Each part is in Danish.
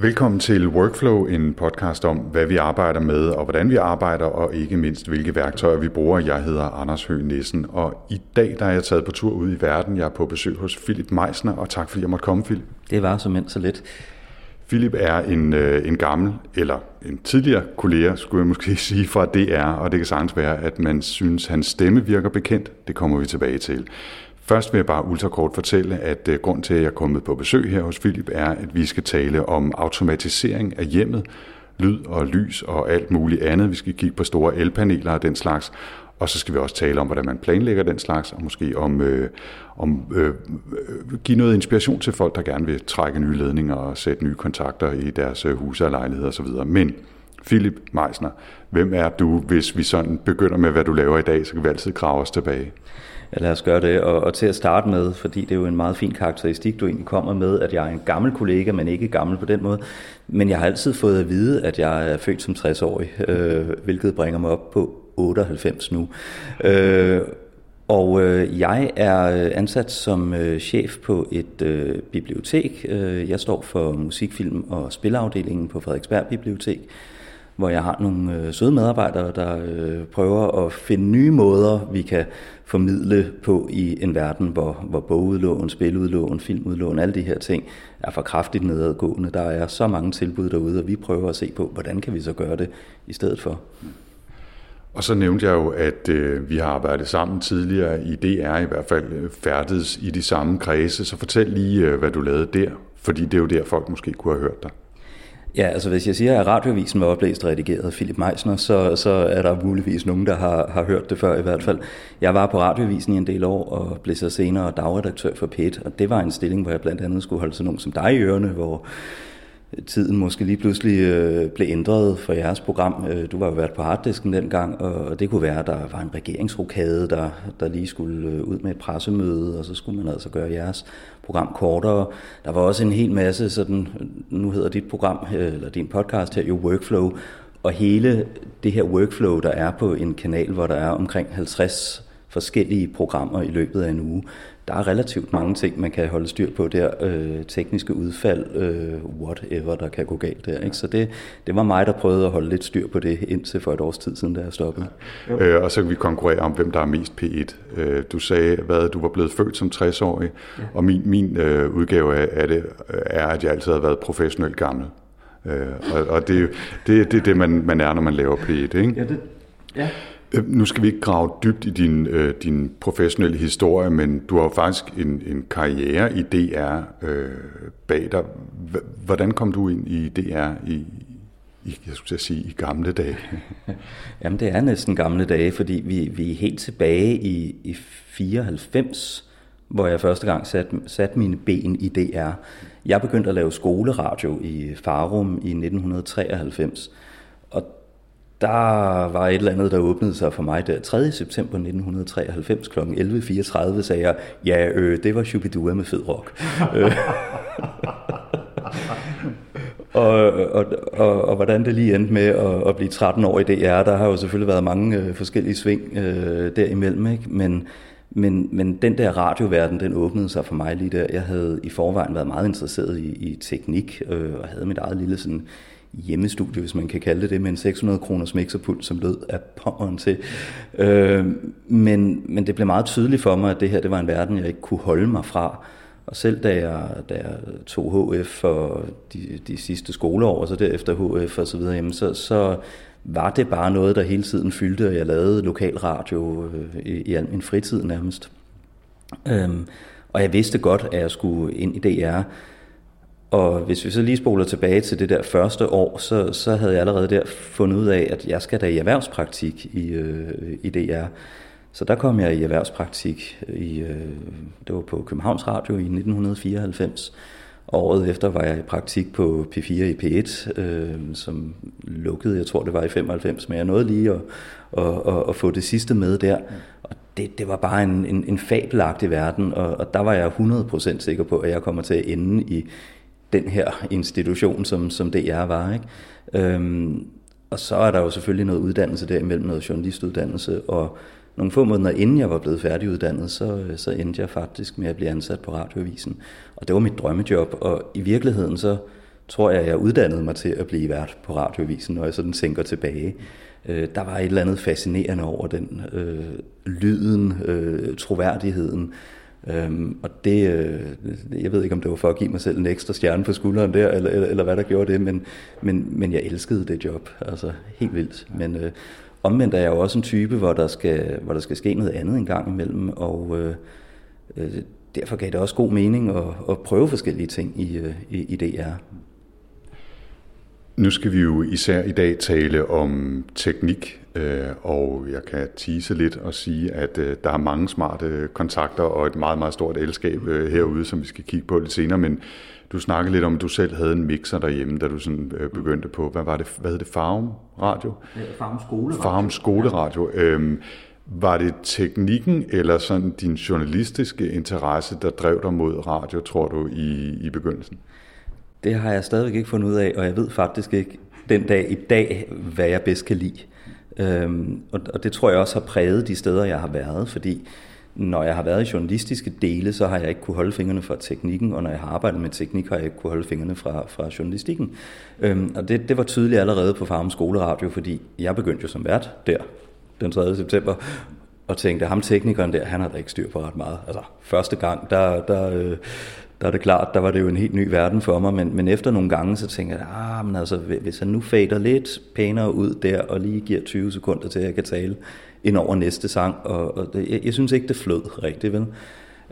Velkommen til Workflow, en podcast om, hvad vi arbejder med og hvordan vi arbejder, og ikke mindst, hvilke værktøjer vi bruger. Jeg hedder Anders Høgh Nissen, og i dag der er jeg taget på tur ud i verden. Jeg er på besøg hos Philip Meisner, og tak fordi jeg måtte komme, Philip. Det var så så lidt. Philip er en, øh, en gammel, eller en tidligere kollega, skulle jeg måske sige, fra DR, og det kan sagtens være, at man synes, hans stemme virker bekendt. Det kommer vi tilbage til. Først vil jeg bare ultrakort fortælle, at øh, grund til, at jeg er kommet på besøg her hos Philip, er, at vi skal tale om automatisering af hjemmet, lyd og lys og alt muligt andet. Vi skal kigge på store elpaneler og den slags. Og så skal vi også tale om, hvordan man planlægger den slags, og måske om, øh, om øh, øh give noget inspiration til folk, der gerne vil trække nye ledninger og sætte nye kontakter i deres øh, huse og lejligheder osv. Men Philip Meisner, hvem er du, hvis vi sådan begynder med, hvad du laver i dag, så kan vi altid grave os tilbage. Ja, lad os gøre det. Og, og til at starte med, fordi det er jo en meget fin karakteristik, du egentlig kommer med, at jeg er en gammel kollega, men ikke gammel på den måde. Men jeg har altid fået at vide, at jeg er født som 60-årig, øh, hvilket bringer mig op på 98 nu. Øh, og øh, jeg er øh, ansat som øh, chef på et øh, bibliotek. Øh, jeg står for musikfilm og spilafdelingen på Frederiksberg Bibliotek hvor jeg har nogle øh, søde medarbejdere, der øh, prøver at finde nye måder, vi kan formidle på i en verden, hvor, hvor bogudlån, spiludlån, filmudlån, alle de her ting er for kraftigt nedadgående. Der er så mange tilbud derude, og vi prøver at se på, hvordan kan vi så gøre det i stedet for. Og så nævnte jeg jo, at øh, vi har arbejdet sammen tidligere i DR, i hvert fald øh, i de samme kredse. Så fortæl lige, øh, hvad du lavede der, fordi det er jo der, folk måske kunne have hørt dig. Ja, altså hvis jeg siger, at radioavisen var oplæst og redigeret af Philip Meisner, så, så er der muligvis nogen, der har, har hørt det før i hvert fald. Jeg var på radioavisen i en del år og blev så senere dagredaktør for PET, og det var en stilling, hvor jeg blandt andet skulle holde sådan nogen som dig i ørerne, hvor tiden måske lige pludselig øh, blev ændret for jeres program. Øh, du var jo været på harddisken dengang, og det kunne være, at der var en regeringsrokade, der, der lige skulle øh, ud med et pressemøde, og så skulle man altså gøre jeres program kortere. Der var også en hel masse, sådan, øh, nu hedder dit program, øh, eller din podcast her jo Workflow, og hele det her workflow, der er på en kanal, hvor der er omkring 50 forskellige programmer i løbet af en uge, der er relativt mange ting, man kan holde styr på der. Øh, tekniske udfald, øh, whatever, der kan gå galt der. Ikke? Så det, det var mig, der prøvede at holde lidt styr på det indtil for et års tid siden, da jeg stoppede. Ja. Øh, og så kan vi konkurrere om, hvem der er mest P1. Øh, du sagde, hvad du var blevet født som 60-årig, ja. og min, min øh, udgave af det er, at jeg altid har været professionelt gammel. Øh, og og det, det, det er det, man, man er, når man laver P1. Ikke? Ja, det, ja. Øh, nu skal vi ikke grave dybt i din, øh, din professionelle historie, men du har jo faktisk en, en karriere i DR øh, bag dig. Hvordan kom du ind i DR i, i, jeg skulle sige, i gamle dage? Jamen, det er næsten gamle dage, fordi vi, vi er helt tilbage i, i 94, hvor jeg første gang satte sat mine ben i DR. Jeg begyndte at lave skoleradio i Farum i 1993, der var et eller andet, der åbnede sig for mig der 3. september 1993 kl. 11.34, sagde jeg, ja, øh, det var Shubidua med fed rock. og, og, og, og hvordan det lige endte med at, at blive 13 år i DR, der har jo selvfølgelig været mange øh, forskellige sving øh, derimellem, ikke? Men, men, men den der radioverden, den åbnede sig for mig lige der. Jeg havde i forvejen været meget interesseret i, i teknik, øh, og havde mit eget lille sådan hjemmestudie, hvis man kan kalde det det, med en 600 kroners mixerpult, som lød af pommeren til. Øh, men, men det blev meget tydeligt for mig, at det her det var en verden, jeg ikke kunne holde mig fra. Og selv da jeg, da jeg tog HF for de, de sidste skoleår, og så derefter HF og så videre, jamen så, så var det bare noget, der hele tiden fyldte, og jeg lavede lokalradio øh, i, i al min fritid nærmest. Øhm, og jeg vidste godt, at jeg skulle ind i DR, og hvis vi så lige spoler tilbage til det der første år, så, så havde jeg allerede der fundet ud af, at jeg skal da i erhvervspraktik i, øh, i DR. Så der kom jeg i erhvervspraktik. I, øh, det var på Københavns Radio i 1994. Året efter var jeg i praktik på P4 i P1, øh, som lukkede, jeg tror det var i 95, men jeg nåede lige at, at, at, at få det sidste med der. Og det, det var bare en, en, en fabelagtig verden, og, og der var jeg 100% sikker på, at jeg kommer til at ende i, den her institution, som, som DR var. Ikke? Øhm, og så er der jo selvfølgelig noget uddannelse derimellem, noget journalistuddannelse, og nogle få måneder inden jeg var blevet færdiguddannet, så, så endte jeg faktisk med at blive ansat på radioavisen. Og det var mit drømmejob, og i virkeligheden så, tror jeg, jeg uddannede mig til at blive vært på radioavisen, når jeg sådan tænker tilbage. Øh, der var et eller andet fascinerende over den øh, lyden, øh, troværdigheden, Øhm, og det, øh, jeg ved ikke, om det var for at give mig selv en ekstra stjerne på skulderen der, eller, eller, eller hvad der gjorde det, men, men, men jeg elskede det job, altså helt vildt. Men øh, omvendt er jeg jo også en type, hvor der skal, hvor der skal ske noget andet en gang imellem, og øh, øh, derfor gav det også god mening at, at prøve forskellige ting i, øh, i, i DR. Nu skal vi jo især i dag tale om teknik, øh, og jeg kan tease lidt og sige, at øh, der er mange smarte kontakter og et meget, meget stort elskab øh, herude, som vi skal kigge på lidt senere, men du snakkede lidt om, at du selv havde en mixer derhjemme, da du sådan begyndte på, hvad var det, hvad hed det, Farum Radio? Farum Skoleradio. Farum Skoleradio. Ja. Øhm, var det teknikken eller sådan din journalistiske interesse, der drev dig mod radio, tror du, i, i begyndelsen? Det har jeg stadigvæk ikke fundet ud af, og jeg ved faktisk ikke den dag i dag, hvad jeg bedst kan lide. Øhm, og, og det tror jeg også har præget de steder, jeg har været, fordi når jeg har været i journalistiske dele, så har jeg ikke kunne holde fingrene fra teknikken, og når jeg har arbejdet med teknik, har jeg ikke kunne holde fingrene fra, fra journalistikken. Øhm, og det, det var tydeligt allerede på Farm Skoleradio, fordi jeg begyndte jo som vært der den 3. september, og tænkte, ham teknikeren der, han har da ikke styr på ret meget. Altså, første gang, der, der, øh, der er det klart, der var det jo en helt ny verden for mig, men, men efter nogle gange, så tænker jeg, ah, men altså, hvis han nu fader lidt pænere ud der, og lige giver 20 sekunder til, at jeg kan tale ind over næste sang, og, og det, jeg, jeg synes ikke, det flød rigtigt, vel?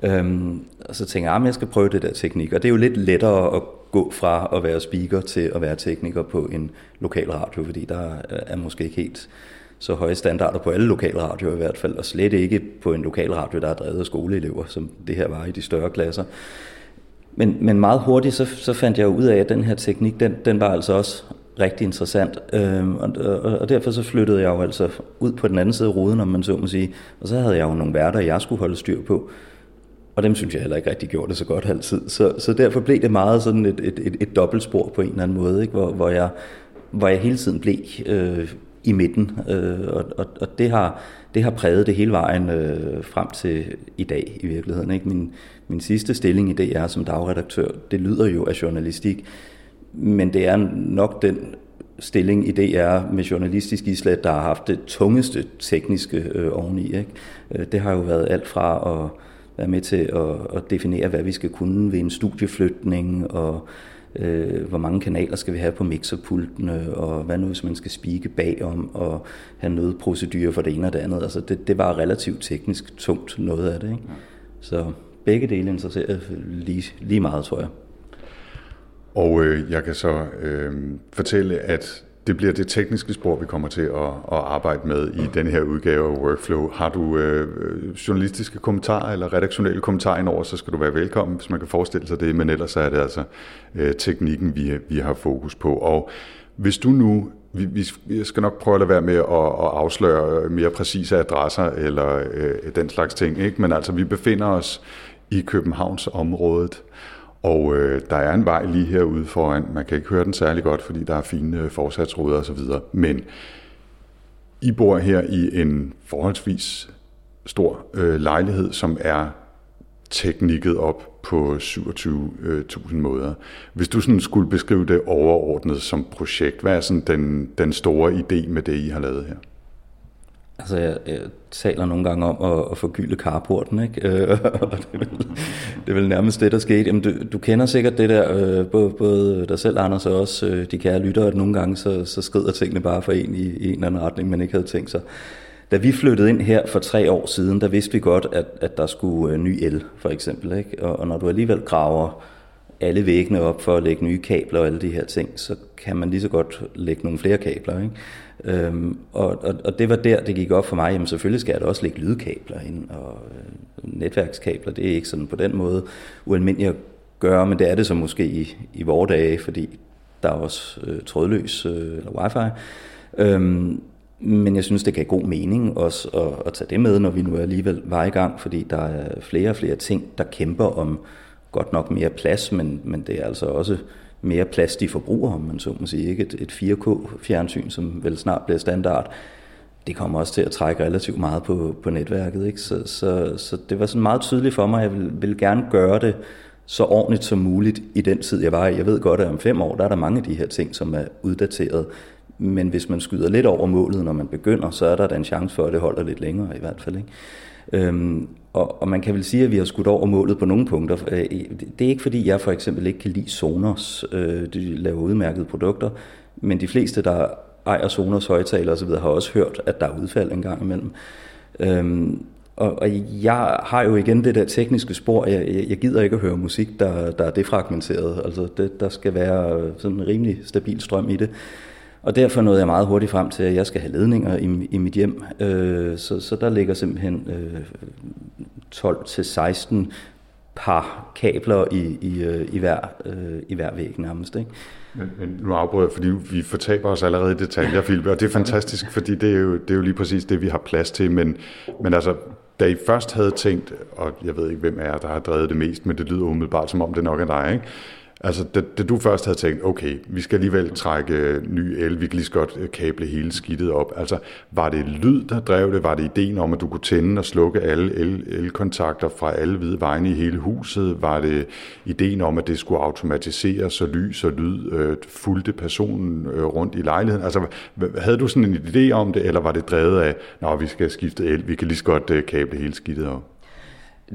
Øhm, og så tænker jeg, at ah, jeg skal prøve det der teknik, og det er jo lidt lettere at gå fra at være speaker til at være tekniker på en lokal radio, fordi der er måske ikke helt så høje standarder på alle lokalradioer i hvert fald, og slet ikke på en lokalradio, der er drevet af skoleelever, som det her var i de større klasser. Men, men meget hurtigt så, så fandt jeg ud af, at den her teknik, den, den var altså også rigtig interessant. Øhm, og, og, og derfor så flyttede jeg jo altså ud på den anden side af ruden, om man så må sige. Og så havde jeg jo nogle værter, jeg skulle holde styr på. Og dem synes jeg heller ikke rigtig gjorde det så godt altid. Så, så derfor blev det meget sådan et, et, et, et dobbeltspor på en eller anden måde, ikke? Hvor, hvor, jeg, hvor jeg hele tiden blev øh, i midten. Øh, og, og, og det har, det har præget det hele vejen øh, frem til i dag i virkeligheden. Ikke? Min, min sidste stilling i DR som dagredaktør, det lyder jo af journalistik, men det er nok den stilling i DR med journalistisk islet, der har haft det tungeste tekniske øh, oveni. Ikke? Øh, det har jo været alt fra at være med til at, at definere, hvad vi skal kunne ved en studieflytning, og øh, hvor mange kanaler skal vi have på mixerpultene, og hvad nu hvis man skal spike bagom, og have nødprocedurer for det ene og det andet. Altså det, det var relativt teknisk tungt noget af det. Ikke? Så begge dele interesserer lige, lige meget, tror jeg. Og øh, jeg kan så øh, fortælle, at det bliver det tekniske spor, vi kommer til at, at arbejde med i den her udgave af Workflow. Har du øh, journalistiske kommentarer eller redaktionelle kommentarer indover, så skal du være velkommen, hvis man kan forestille sig det, men ellers er det altså øh, teknikken, vi, vi har fokus på. Og hvis du nu, vi, vi skal nok prøve at lade være med at, at afsløre mere præcise adresser eller øh, den slags ting, ikke? men altså vi befinder os i Københavnsområdet. og øh, der er en vej lige herude foran. Man kan ikke høre den særlig godt, fordi der er fine øh, forsatsruder osv. Men I bor her i en forholdsvis stor øh, lejlighed, som er teknikket op på 27.000 måder. Hvis du sådan skulle beskrive det overordnet som projekt, hvad er sådan den, den store idé med det, I har lavet her? Altså, jeg, jeg taler nogle gange om at, at forgylde carporten, ikke? Øh, og det, er vel, det er vel nærmest det, der skete. Jamen, du, du kender sikkert det der, øh, både, både dig selv, Anders, og også øh, de kære lyttere, at nogle gange så, så skrider tingene bare for en i, i en eller anden retning, man ikke havde tænkt sig. Da vi flyttede ind her for tre år siden, der vidste vi godt, at, at der skulle øh, ny el, for eksempel. Ikke? Og, og når du alligevel graver alle væggene op for at lægge nye kabler og alle de her ting, så kan man lige så godt lægge nogle flere kabler. Ikke? Øhm, og, og, og det var der, det gik op for mig, jamen selvfølgelig skal jeg da også lægge lydkabler ind, og øh, netværkskabler, det er ikke sådan på den måde ualmindeligt at gøre, men det er det så måske i, i vore dage, fordi der er også øh, trådløs øh, eller wifi. Øhm, men jeg synes, det gav god mening også at, at tage det med, når vi nu alligevel var i gang, fordi der er flere og flere ting, der kæmper om godt nok mere plads, men, men det er altså også mere plads de forbruger, om man så må sige. Ikke? Et, et 4K-fjernsyn, som vel snart bliver standard, det kommer også til at trække relativt meget på, på netværket. Ikke? Så, så, så det var sådan meget tydeligt for mig, at jeg ville, ville gerne gøre det så ordentligt som muligt i den tid, jeg var i. Jeg ved godt, at om fem år, der er der mange af de her ting, som er uddateret. Men hvis man skyder lidt over målet, når man begynder, så er der da en chance for, at det holder lidt længere i hvert fald. Ikke? Øhm, og, og man kan vel sige, at vi har skudt over målet på nogle punkter. Øh, det er ikke fordi, jeg for eksempel ikke kan lide Sonos. Øh, de laver udmærkede produkter. Men de fleste, der ejer Sonos højtaler osv., har også hørt, at der er udfald en gang imellem. Øhm, og, og jeg har jo igen det der tekniske spor. Jeg, jeg, jeg gider ikke at høre musik, der, der er defragmenteret. Altså det, der skal være sådan en rimelig stabil strøm i det. Og derfor nåede jeg meget hurtigt frem til, at jeg skal have ledninger i, i mit hjem. Øh, så, så der ligger simpelthen øh, 12-16 par kabler i, i, øh, i, hver, øh, i hver væg nærmest. Ikke? Men, men nu afbryder jeg, fordi vi fortaber os allerede i detaljer, Philip, og det er fantastisk, fordi det er, jo, det er jo lige præcis det, vi har plads til. Men, men altså, da I først havde tænkt, og jeg ved ikke, hvem er der har drevet det mest, men det lyder umiddelbart, som om det nok er dig, ikke? Altså, da, da du først havde tænkt, okay, vi skal alligevel trække øh, ny el, vi kan lige så godt øh, kable hele skidtet op. Altså, var det lyd, der drev det? Var det ideen om, at du kunne tænde og slukke alle el, elkontakter fra alle hvide vegne i hele huset? Var det ideen om, at det skulle automatiseres, så lys og lyd øh, fulgte personen øh, rundt i lejligheden? Altså, havde du sådan en idé om det, eller var det drevet af, når vi skal skifte el, vi kan lige så godt øh, kable hele skidtet op?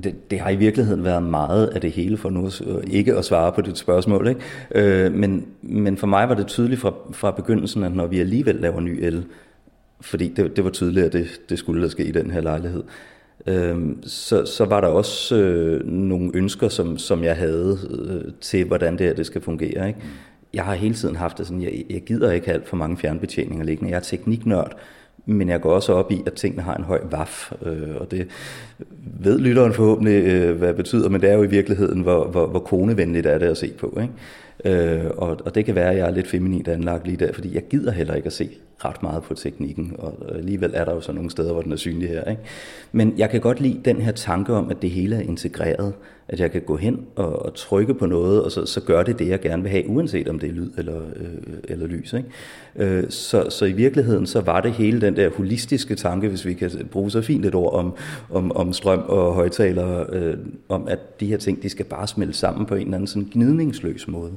Det, det har i virkeligheden været meget af det hele for nu øh, ikke at svare på dit spørgsmål. Ikke? Øh, men, men for mig var det tydeligt fra, fra begyndelsen, at når vi alligevel laver ny el, fordi det, det var tydeligt, at det, det skulle der ske i den her lejlighed, øh, så, så var der også øh, nogle ønsker, som, som jeg havde øh, til, hvordan det her det skal fungere. Ikke? Jeg har hele tiden haft det sådan, jeg, jeg gider ikke alt for mange fjernbetjeninger liggende. Jeg er tekniknørd, men jeg går også op i, at tingene har en høj vaf, øh, og det ved lytteren forhåbentlig, øh, hvad det betyder, men det er jo i virkeligheden, hvor, hvor, hvor konevenligt er det at se på. Ikke? Øh, og, og det kan være, at jeg er lidt feminint anlagt lige der, fordi jeg gider heller ikke at se ret meget på teknikken, og alligevel er der jo så nogle steder, hvor den er synlig her. Ikke? Men jeg kan godt lide den her tanke om, at det hele er integreret, at jeg kan gå hen og, og trykke på noget, og så, så gør det det, jeg gerne vil have, uanset om det er lyd eller, øh, eller lys. Ikke? Øh, så, så i virkeligheden, så var det hele den der holistiske tanke, hvis vi kan bruge så fint et ord om, om, om strøm og højtalere, øh, om at de her ting, de skal bare smelte sammen på en eller anden sådan gnidningsløs måde.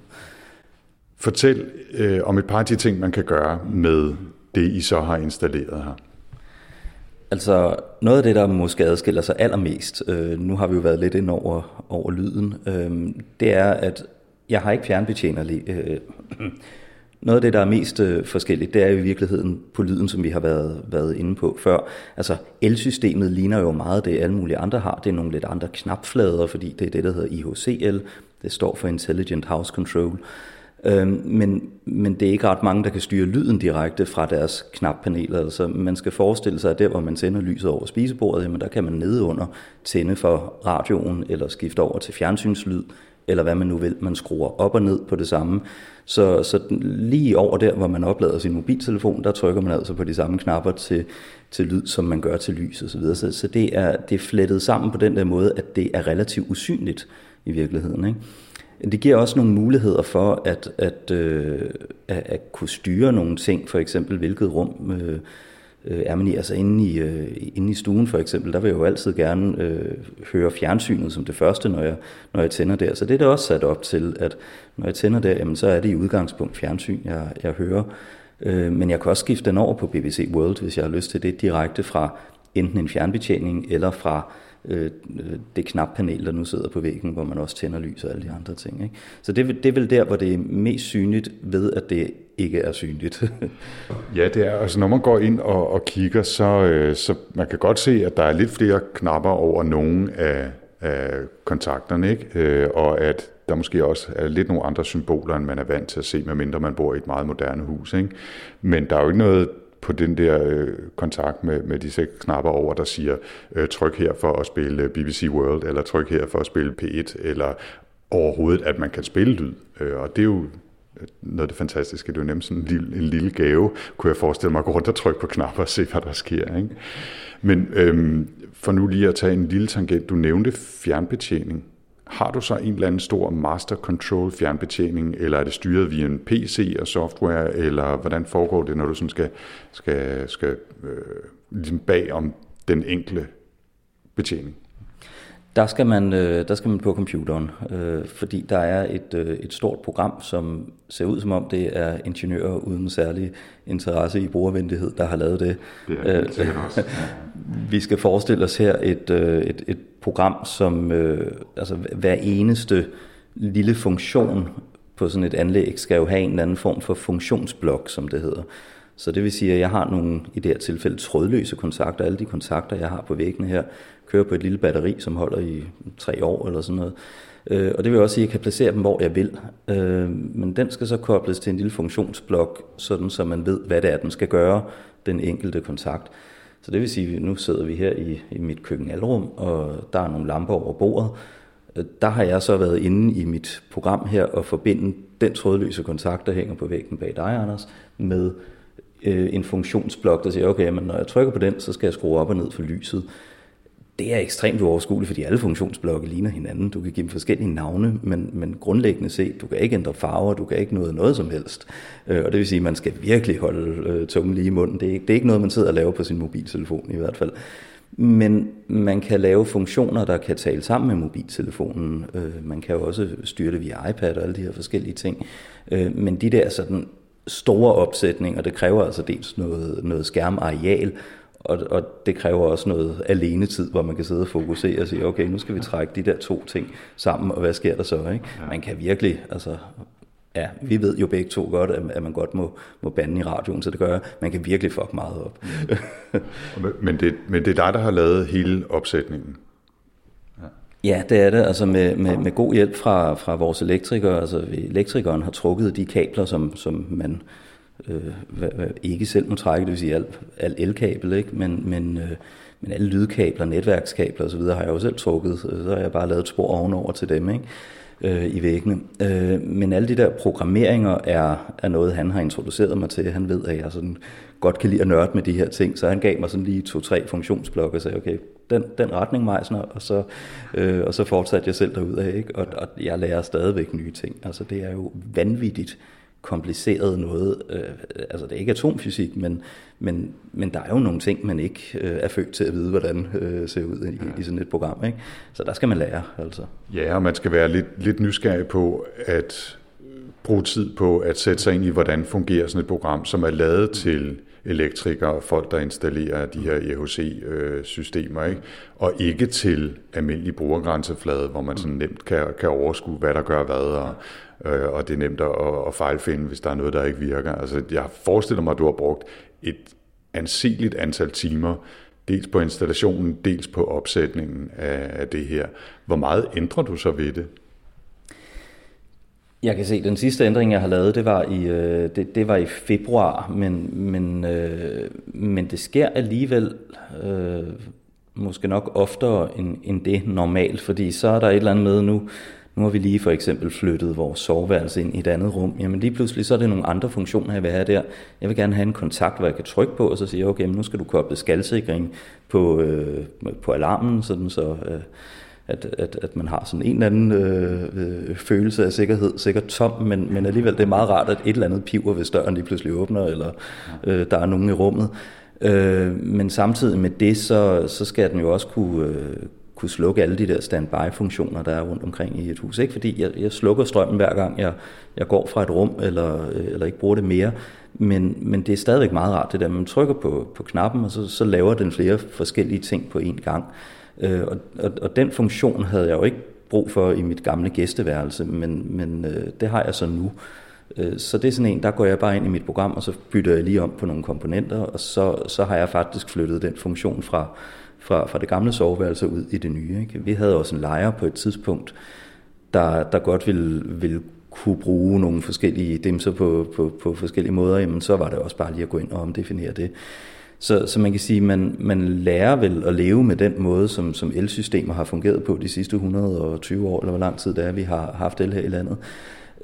Fortæl øh, om et par af de ting, man kan gøre med det, I så har installeret her. Altså noget af det, der måske adskiller sig allermest, øh, nu har vi jo været lidt ind over, over lyden, øh, det er, at jeg har ikke fjernbetjener. Øh, noget af det, der er mest øh, forskelligt, det er i virkeligheden på lyden, som vi har været, været inde på før. Altså elsystemet ligner jo meget det, alle mulige andre har. Det er nogle lidt andre knapflader, fordi det er det, der hedder IHCL. Det står for Intelligent House Control. Øhm, men, men det er ikke ret mange, der kan styre lyden direkte fra deres knappaneler. Altså, man skal forestille sig, at der, hvor man sender lyset over spisebordet, jamen, der kan man nedenunder tænde for radioen, eller skifte over til fjernsynslyd, eller hvad man nu vil. Man skruer op og ned på det samme. Så, så lige over der, hvor man oplader sin mobiltelefon, der trykker man altså på de samme knapper til, til lyd, som man gør til lys osv. Så, videre. så, så det, er, det er flettet sammen på den der måde, at det er relativt usynligt i virkeligheden. Ikke? Det giver også nogle muligheder for at, at, øh, at, at kunne styre nogle ting, for eksempel hvilket rum øh, øh, er man i. Altså inde i, øh, inde i stuen for eksempel, der vil jeg jo altid gerne øh, høre fjernsynet som det første, når jeg, når jeg tænder der. Så det er det også sat op til, at når jeg tænder der, jamen, så er det i udgangspunkt fjernsyn, jeg, jeg hører. Øh, men jeg kan også skifte den over på BBC World, hvis jeg har lyst til det, direkte fra enten en fjernbetjening eller fra øh, det knappanel, der nu sidder på væggen, hvor man også tænder lys og alle de andre ting. Ikke? Så det, det er vel der, hvor det er mest synligt ved, at det ikke er synligt. ja, det er. Altså, når man går ind og, og kigger, så, øh, så man kan godt se, at der er lidt flere knapper over nogle af, af kontakterne, ikke? Øh, og at der måske også er lidt nogle andre symboler, end man er vant til at se, medmindre man bor i et meget moderne hus. Ikke? Men der er jo ikke noget på den der øh, kontakt med, med de seks knapper over, der siger, øh, tryk her for at spille BBC World, eller tryk her for at spille P1, eller overhovedet, at man kan spille lyd. Øh, og det er jo øh, noget af det fantastiske. Det er jo nemt sådan en lille, en lille gave, kunne jeg forestille mig at gå rundt og trykke på knapper og se, hvad der sker. Ikke? Men øhm, for nu lige at tage en lille tangent, du nævnte fjernbetjening. Har du så en eller anden stor master control fjernbetjening, eller er det styret via en PC og software, eller hvordan foregår det, når du sådan skal, skal, skal øh, ligesom bag om den enkle betjening? Der skal man, øh, der skal man på computeren, øh, fordi der er et, øh, et stort program, som ser ud som om det er ingeniører uden særlig interesse i brugervenlighed, der har lavet det. Det er øh. Ja. Vi skal forestille os her et, øh, et, et program, som øh, altså hver eneste lille funktion på sådan et anlæg skal jo have en eller anden form for funktionsblok, som det hedder. Så det vil sige, at jeg har nogle, i det her tilfælde, trådløse kontakter. Alle de kontakter, jeg har på væggene her, kører på et lille batteri, som holder i tre år eller sådan noget. Øh, og det vil også sige, at jeg kan placere dem, hvor jeg vil. Øh, men den skal så kobles til en lille funktionsblok, sådan så man ved, hvad det er, den skal gøre, den enkelte kontakt. Så det vil sige, at nu sidder vi her i, i mit køkkenalrum, og der er nogle lamper over bordet. Øh, der har jeg så været inde i mit program her og forbinde den trådløse kontakt, der hænger på væggen bag dig, Anders, med øh, en funktionsblok, der siger, okay, men når jeg trykker på den, så skal jeg skrue op og ned for lyset. Det er ekstremt uoverskueligt, fordi alle funktionsblokke ligner hinanden. Du kan give dem forskellige navne, men, men grundlæggende set, du kan ikke ændre farver, du kan ikke noget, noget som helst. Øh, og det vil sige, at man skal virkelig holde øh, tungen lige i munden. Det er, det er ikke noget, man sidder og laver på sin mobiltelefon i hvert fald. Men man kan lave funktioner, der kan tale sammen med mobiltelefonen. Øh, man kan jo også styre det via iPad og alle de her forskellige ting. Øh, men de der sådan store opsætninger, det kræver altså dels noget, noget skærmareal, og, og det kræver også noget alenetid, hvor man kan sidde og fokusere og sige, okay, nu skal vi trække de der to ting sammen, og hvad sker der så? Ikke? Man kan virkelig, altså, ja, vi ved jo begge to godt, at man godt må, må bande i radioen, så det gør, man kan virkelig fuck meget op. men, det, men det er dig, der har lavet hele opsætningen? Ja, det er det. Altså med, med, med god hjælp fra, fra vores elektrikere. Altså elektrikeren har trukket de kabler, som, som man øh, ikke selv må trække, det vil sige alt, alt elkabel, ikke? Men, men, øh, men alle lydkabler, netværkskabler osv. har jeg jo selv trukket, så har jeg bare lavet et spor ovenover til dem ikke? Øh, i væggene. Øh, men alle de der programmeringer er, er noget, han har introduceret mig til. Han ved, at jeg sådan godt kan lide at nørde med de her ting, så han gav mig sådan lige to-tre funktionsblokke og sagde, okay, den, den retning, Meisner, og så, øh, og så fortsatte jeg selv derudad, ikke? Og, og jeg lærer stadigvæk nye ting. Altså det er jo vanvittigt kompliceret noget. Øh, altså det er ikke atomfysik, men, men, men der er jo nogle ting, man ikke øh, er født til at vide, hvordan øh, ser ud i, ja. i sådan et program. Ikke? Så der skal man lære. Altså. Ja, og man skal være lidt, lidt nysgerrig på at bruge tid på at sætte sig ind i, hvordan fungerer sådan et program, som er lavet til elektrikere og folk, der installerer de her EHC-systemer, ikke? og ikke til almindelig brugergrænseflade, hvor man sådan nemt kan, kan overskue, hvad der gør hvad, og, øh, og det er nemt at, at fejlfinde, hvis der er noget, der ikke virker. Altså, jeg forestiller mig, at du har brugt et anseligt antal timer, dels på installationen, dels på opsætningen af, af det her. Hvor meget ændrer du så ved det? Jeg kan se, at den sidste ændring, jeg har lavet, det var i, øh, det, det var i februar, men, men, øh, men det sker alligevel øh, måske nok oftere end, end det normalt, fordi så er der et eller andet med nu, nu har vi lige for eksempel flyttet vores soveværelse ind i et andet rum. Jamen lige pludselig så er det nogle andre funktioner, jeg vil have der. Jeg vil gerne have en kontakt, hvor jeg kan trykke på, og så jeg okay, nu skal du koble skalsikring på, øh, på alarmen, sådan så... Øh, at, at, at man har sådan en eller anden øh, øh, følelse af sikkerhed, sikkert tom, men, men alligevel det er meget rart, at et eller andet piver, hvis døren lige pludselig åbner, eller øh, der er nogen i rummet. Øh, men samtidig med det, så, så skal den jo også kunne, øh, kunne slukke alle de der standby-funktioner, der er rundt omkring i et hus. Ikke fordi jeg, jeg slukker strømmen hver gang, jeg, jeg går fra et rum, eller, øh, eller ikke bruger det mere, men, men det er stadigvæk meget rart, det der, man trykker på, på knappen, og så, så laver den flere forskellige ting på én gang. Øh, og, og, og den funktion havde jeg jo ikke brug for i mit gamle gæsteværelse, men, men øh, det har jeg så nu. Øh, så det er sådan en, der går jeg bare ind i mit program, og så bytter jeg lige om på nogle komponenter, og så, så har jeg faktisk flyttet den funktion fra, fra, fra det gamle soveværelse ud i det nye. Ikke? Vi havde også en lejer på et tidspunkt, der, der godt ville, ville kunne bruge nogle forskellige dimser på, på, på forskellige måder, jamen så var det også bare lige at gå ind og omdefinere det. Så, så man kan sige, at man, man lærer vel at leve med den måde, som, som elsystemer har fungeret på de sidste 120 år, eller hvor lang tid det er, vi har haft el her i landet.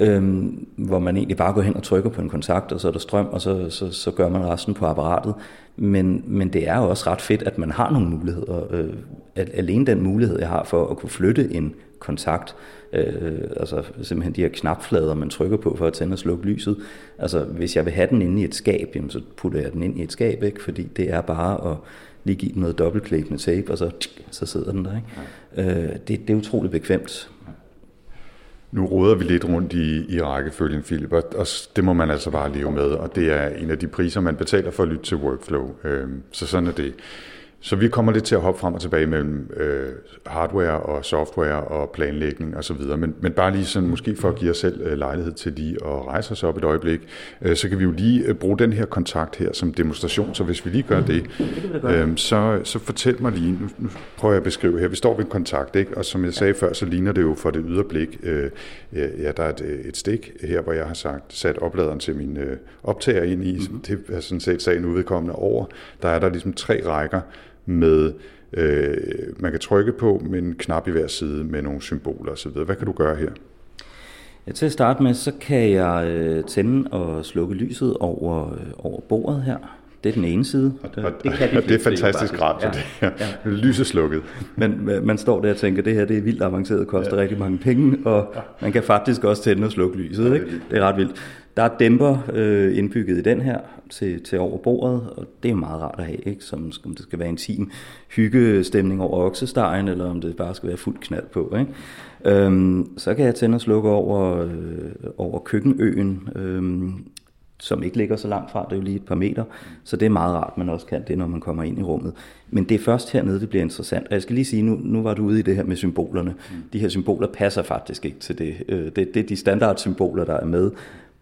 Øhm, hvor man egentlig bare går hen og trykker på en kontakt, og så er der strøm, og så, så, så gør man resten på apparatet. Men, men det er jo også ret fedt, at man har nogle muligheder. Øh, at alene den mulighed, jeg har for at kunne flytte en kontakt, øh, altså simpelthen de her knapflader, man trykker på for at tænde og slukke lyset. Altså hvis jeg vil have den inde i et skab, jamen, så putter jeg den ind i et skab, ikke? fordi det er bare at lige give den noget dobbeltklæb med tape, og så, så sidder den der. Ikke? Øh, det, det er utroligt bekvemt. Nu råder vi lidt rundt i, i rækkefølgen, Philip, og, og det må man altså bare leve med, og det er en af de priser, man betaler for at lytte til workflow. Øh, så sådan er det. Så vi kommer lidt til at hoppe frem og tilbage mellem øh, hardware og software og planlægning osv. Men, men bare lige sådan, måske for at give os selv øh, lejlighed til lige at rejse os op et øjeblik, øh, så kan vi jo lige øh, bruge den her kontakt her som demonstration. Så hvis vi lige gør det, øh, så, så fortæl mig lige, nu, nu prøver jeg at beskrive her, vi står ved en kontakt, ikke? og som jeg sagde før, så ligner det jo for det yderblik, øh, ja, der er et, et stik her, hvor jeg har sagt, sat opladeren til min øh, optager ind i, mm-hmm. det er sådan set sagen udvedkommende over. Der er der ligesom tre rækker, med, øh, man kan trykke på med en knap i hver side med nogle symboler osv. Hvad kan du gøre her? Ja, til at starte med, så kan jeg øh, tænde og slukke lyset over, øh, over bordet her. Det er den ene side. Og, og, det, kan de det er fantastisk rart, ja, det ja. lyset slukket. Men man står der og tænker, det her det er vildt avanceret, koster ja. rigtig mange penge, og man kan faktisk også tænde og slukke lyset. Ikke? Det er ret vildt. Der er dæmper øh, indbygget i den her til, til over bordet, og det er meget rart at have, ikke? Som, om det skal være intim hyggestemning over oksestegen, eller om det bare skal være fuld knald på. Ikke? Øhm, så kan jeg tænde og slukke over, øh, over køkkenøen, øh, som ikke ligger så langt fra, det er jo lige et par meter, så det er meget rart, man også kan det, når man kommer ind i rummet. Men det er først hernede, det bliver interessant. Og jeg skal lige sige, nu, nu var du ude i det her med symbolerne. Mm. De her symboler passer faktisk ikke til det. Øh, det, det er de standardsymboler, der er med,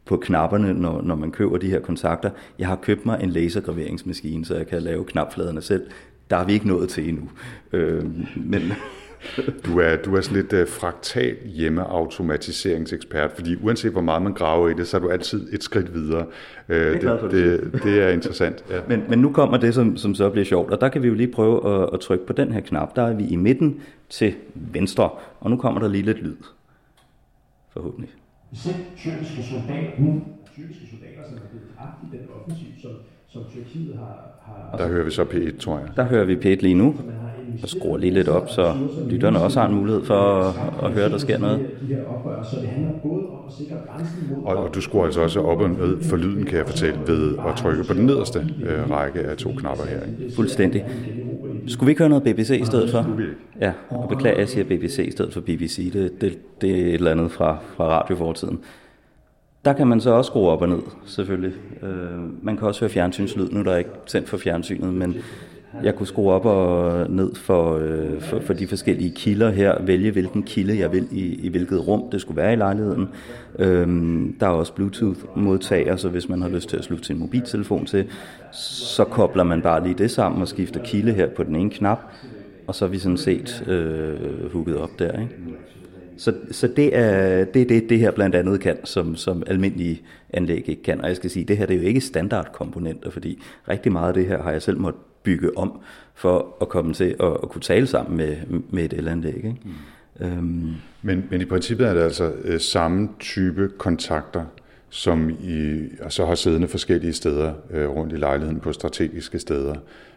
på knapperne, når, når man køber de her kontakter. Jeg har købt mig en lasergraveringsmaskine, så jeg kan lave knapfladerne selv. Der er vi ikke nået til endnu. Øh, men du er, du er sådan lidt uh, fraktal hjemmeautomatiseringsekspert, fordi uanset hvor meget man graver i det, så er du altid et skridt videre. Uh, det, det, det, det er interessant. Ja. Men, men nu kommer det, som, som så bliver sjovt, og der kan vi jo lige prøve at, at trykke på den her knap. Der er vi i midten til venstre, og nu kommer der lige lidt lyd. Forhåbentlig selv tyrkiske soldater, nu tyrkiske soldater, som er blevet dræbt i den offensiv, som, som Tyrkiet har, har... Der hører vi så P1, tror jeg. Der hører vi P1 lige nu, og skruer lige lidt op, så lytterne også har en mulighed for at, at høre, at der sker noget. Så det handler både om at sikre grænsen mod... Og, og du skruer altså også op og ned for lyden, kan jeg fortælle, ved at trykke på den nederste øh, række af to knapper her. Ikke? Fuldstændig. Skulle vi ikke høre noget BBC i stedet for? Ja, og beklager, jeg siger BBC i stedet for BBC. Det, det, det er et eller andet fra, fra radiofortiden. Der kan man så også skrue op og ned, selvfølgelig. Øh, man kan også høre fjernsynslyd. Nu er der ikke tændt for fjernsynet, men jeg kunne skrue op og ned for, øh, for, for de forskellige kilder her, vælge hvilken kilde jeg vil i, i hvilket rum det skulle være i lejligheden. Øhm, der er også Bluetooth-modtager, så hvis man har lyst til at slutte sin mobiltelefon til, så kobler man bare lige det sammen og skifter kilde her på den ene knap, og så er vi sådan set øh, hooket op der. Ikke? Så, så det, er, det er det, det her blandt andet kan, som, som almindelige anlæg ikke kan. Og jeg skal sige, det her det er jo ikke standardkomponenter, fordi rigtig meget af det her har jeg selv måttet bygge om, for at komme til at, at kunne tale sammen med, med et elanlæg. Ikke? Mm. Øhm. Men, men i princippet er det altså øh, samme type kontakter, som I altså har siddende forskellige steder øh, rundt i lejligheden på strategiske steder,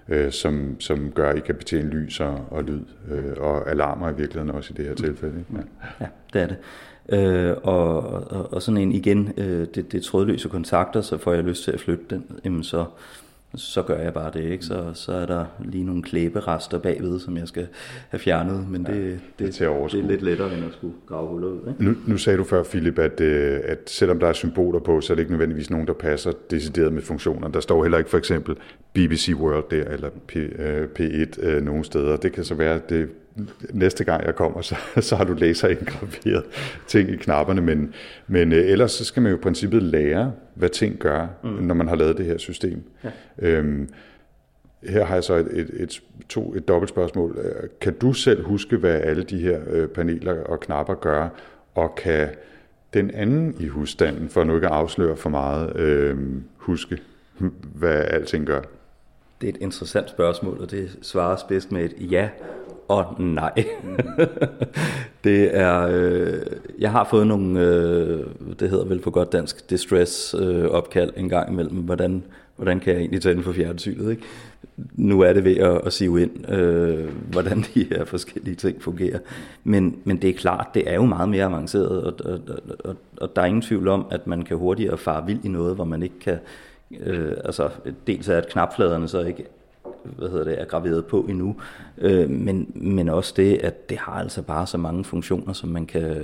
øh, som, som gør, at I kan betjene lys og, og lyd øh, og alarmer i virkeligheden også i det her tilfælde. Ikke? Ja. ja, det er det. Øh, og, og, og sådan en igen, øh, det, det er trådløse kontakter, så får jeg lyst til at flytte den, jamen så, så gør jeg bare det, ikke? Så, så er der lige nogle klæberester bagved, som jeg skal have fjernet, men det, ja, det, det, det er lidt lettere, end at skulle grave hullet ud. Ikke? Nu, nu sagde du før, Philip, at, øh, at selvom der er symboler på, så er det ikke nødvendigvis nogen, der passer decideret med funktioner. Der står heller ikke for eksempel BBC World der, eller P, uh, P1 uh, nogen steder. Det kan så være, at det næste gang jeg kommer, så, så har du laserindgraveret ting i knapperne, men, men øh, ellers så skal man jo i princippet lære, hvad ting gør, mm. når man har lavet det her system. Ja. Øhm, her har jeg så et, et, et, to, et dobbelt spørgsmål. Kan du selv huske, hvad alle de her øh, paneler og knapper gør, og kan den anden i husstanden, for nu ikke at afsløre for meget, øh, huske, hvad alting gør? Det er et interessant spørgsmål, og det svares bedst med et ja og nej. det er, øh, jeg har fået nogle, øh, det hedder vel på godt dansk, distress øh, opkald en gang imellem, hvordan, hvordan kan jeg egentlig tænde for fjernsynet, ikke? Nu er det ved at, at sive ind, øh, hvordan de her forskellige ting fungerer. Men, men det er klart, det er jo meget mere avanceret, og, og, og, og der er ingen tvivl om, at man kan hurtigere fare vild i noget, hvor man ikke kan... Øh, altså, dels er, at knapfladerne så ikke hvad hedder det, er graveret på endnu. Øh, men, men også det, at det har altså bare så mange funktioner, som man kan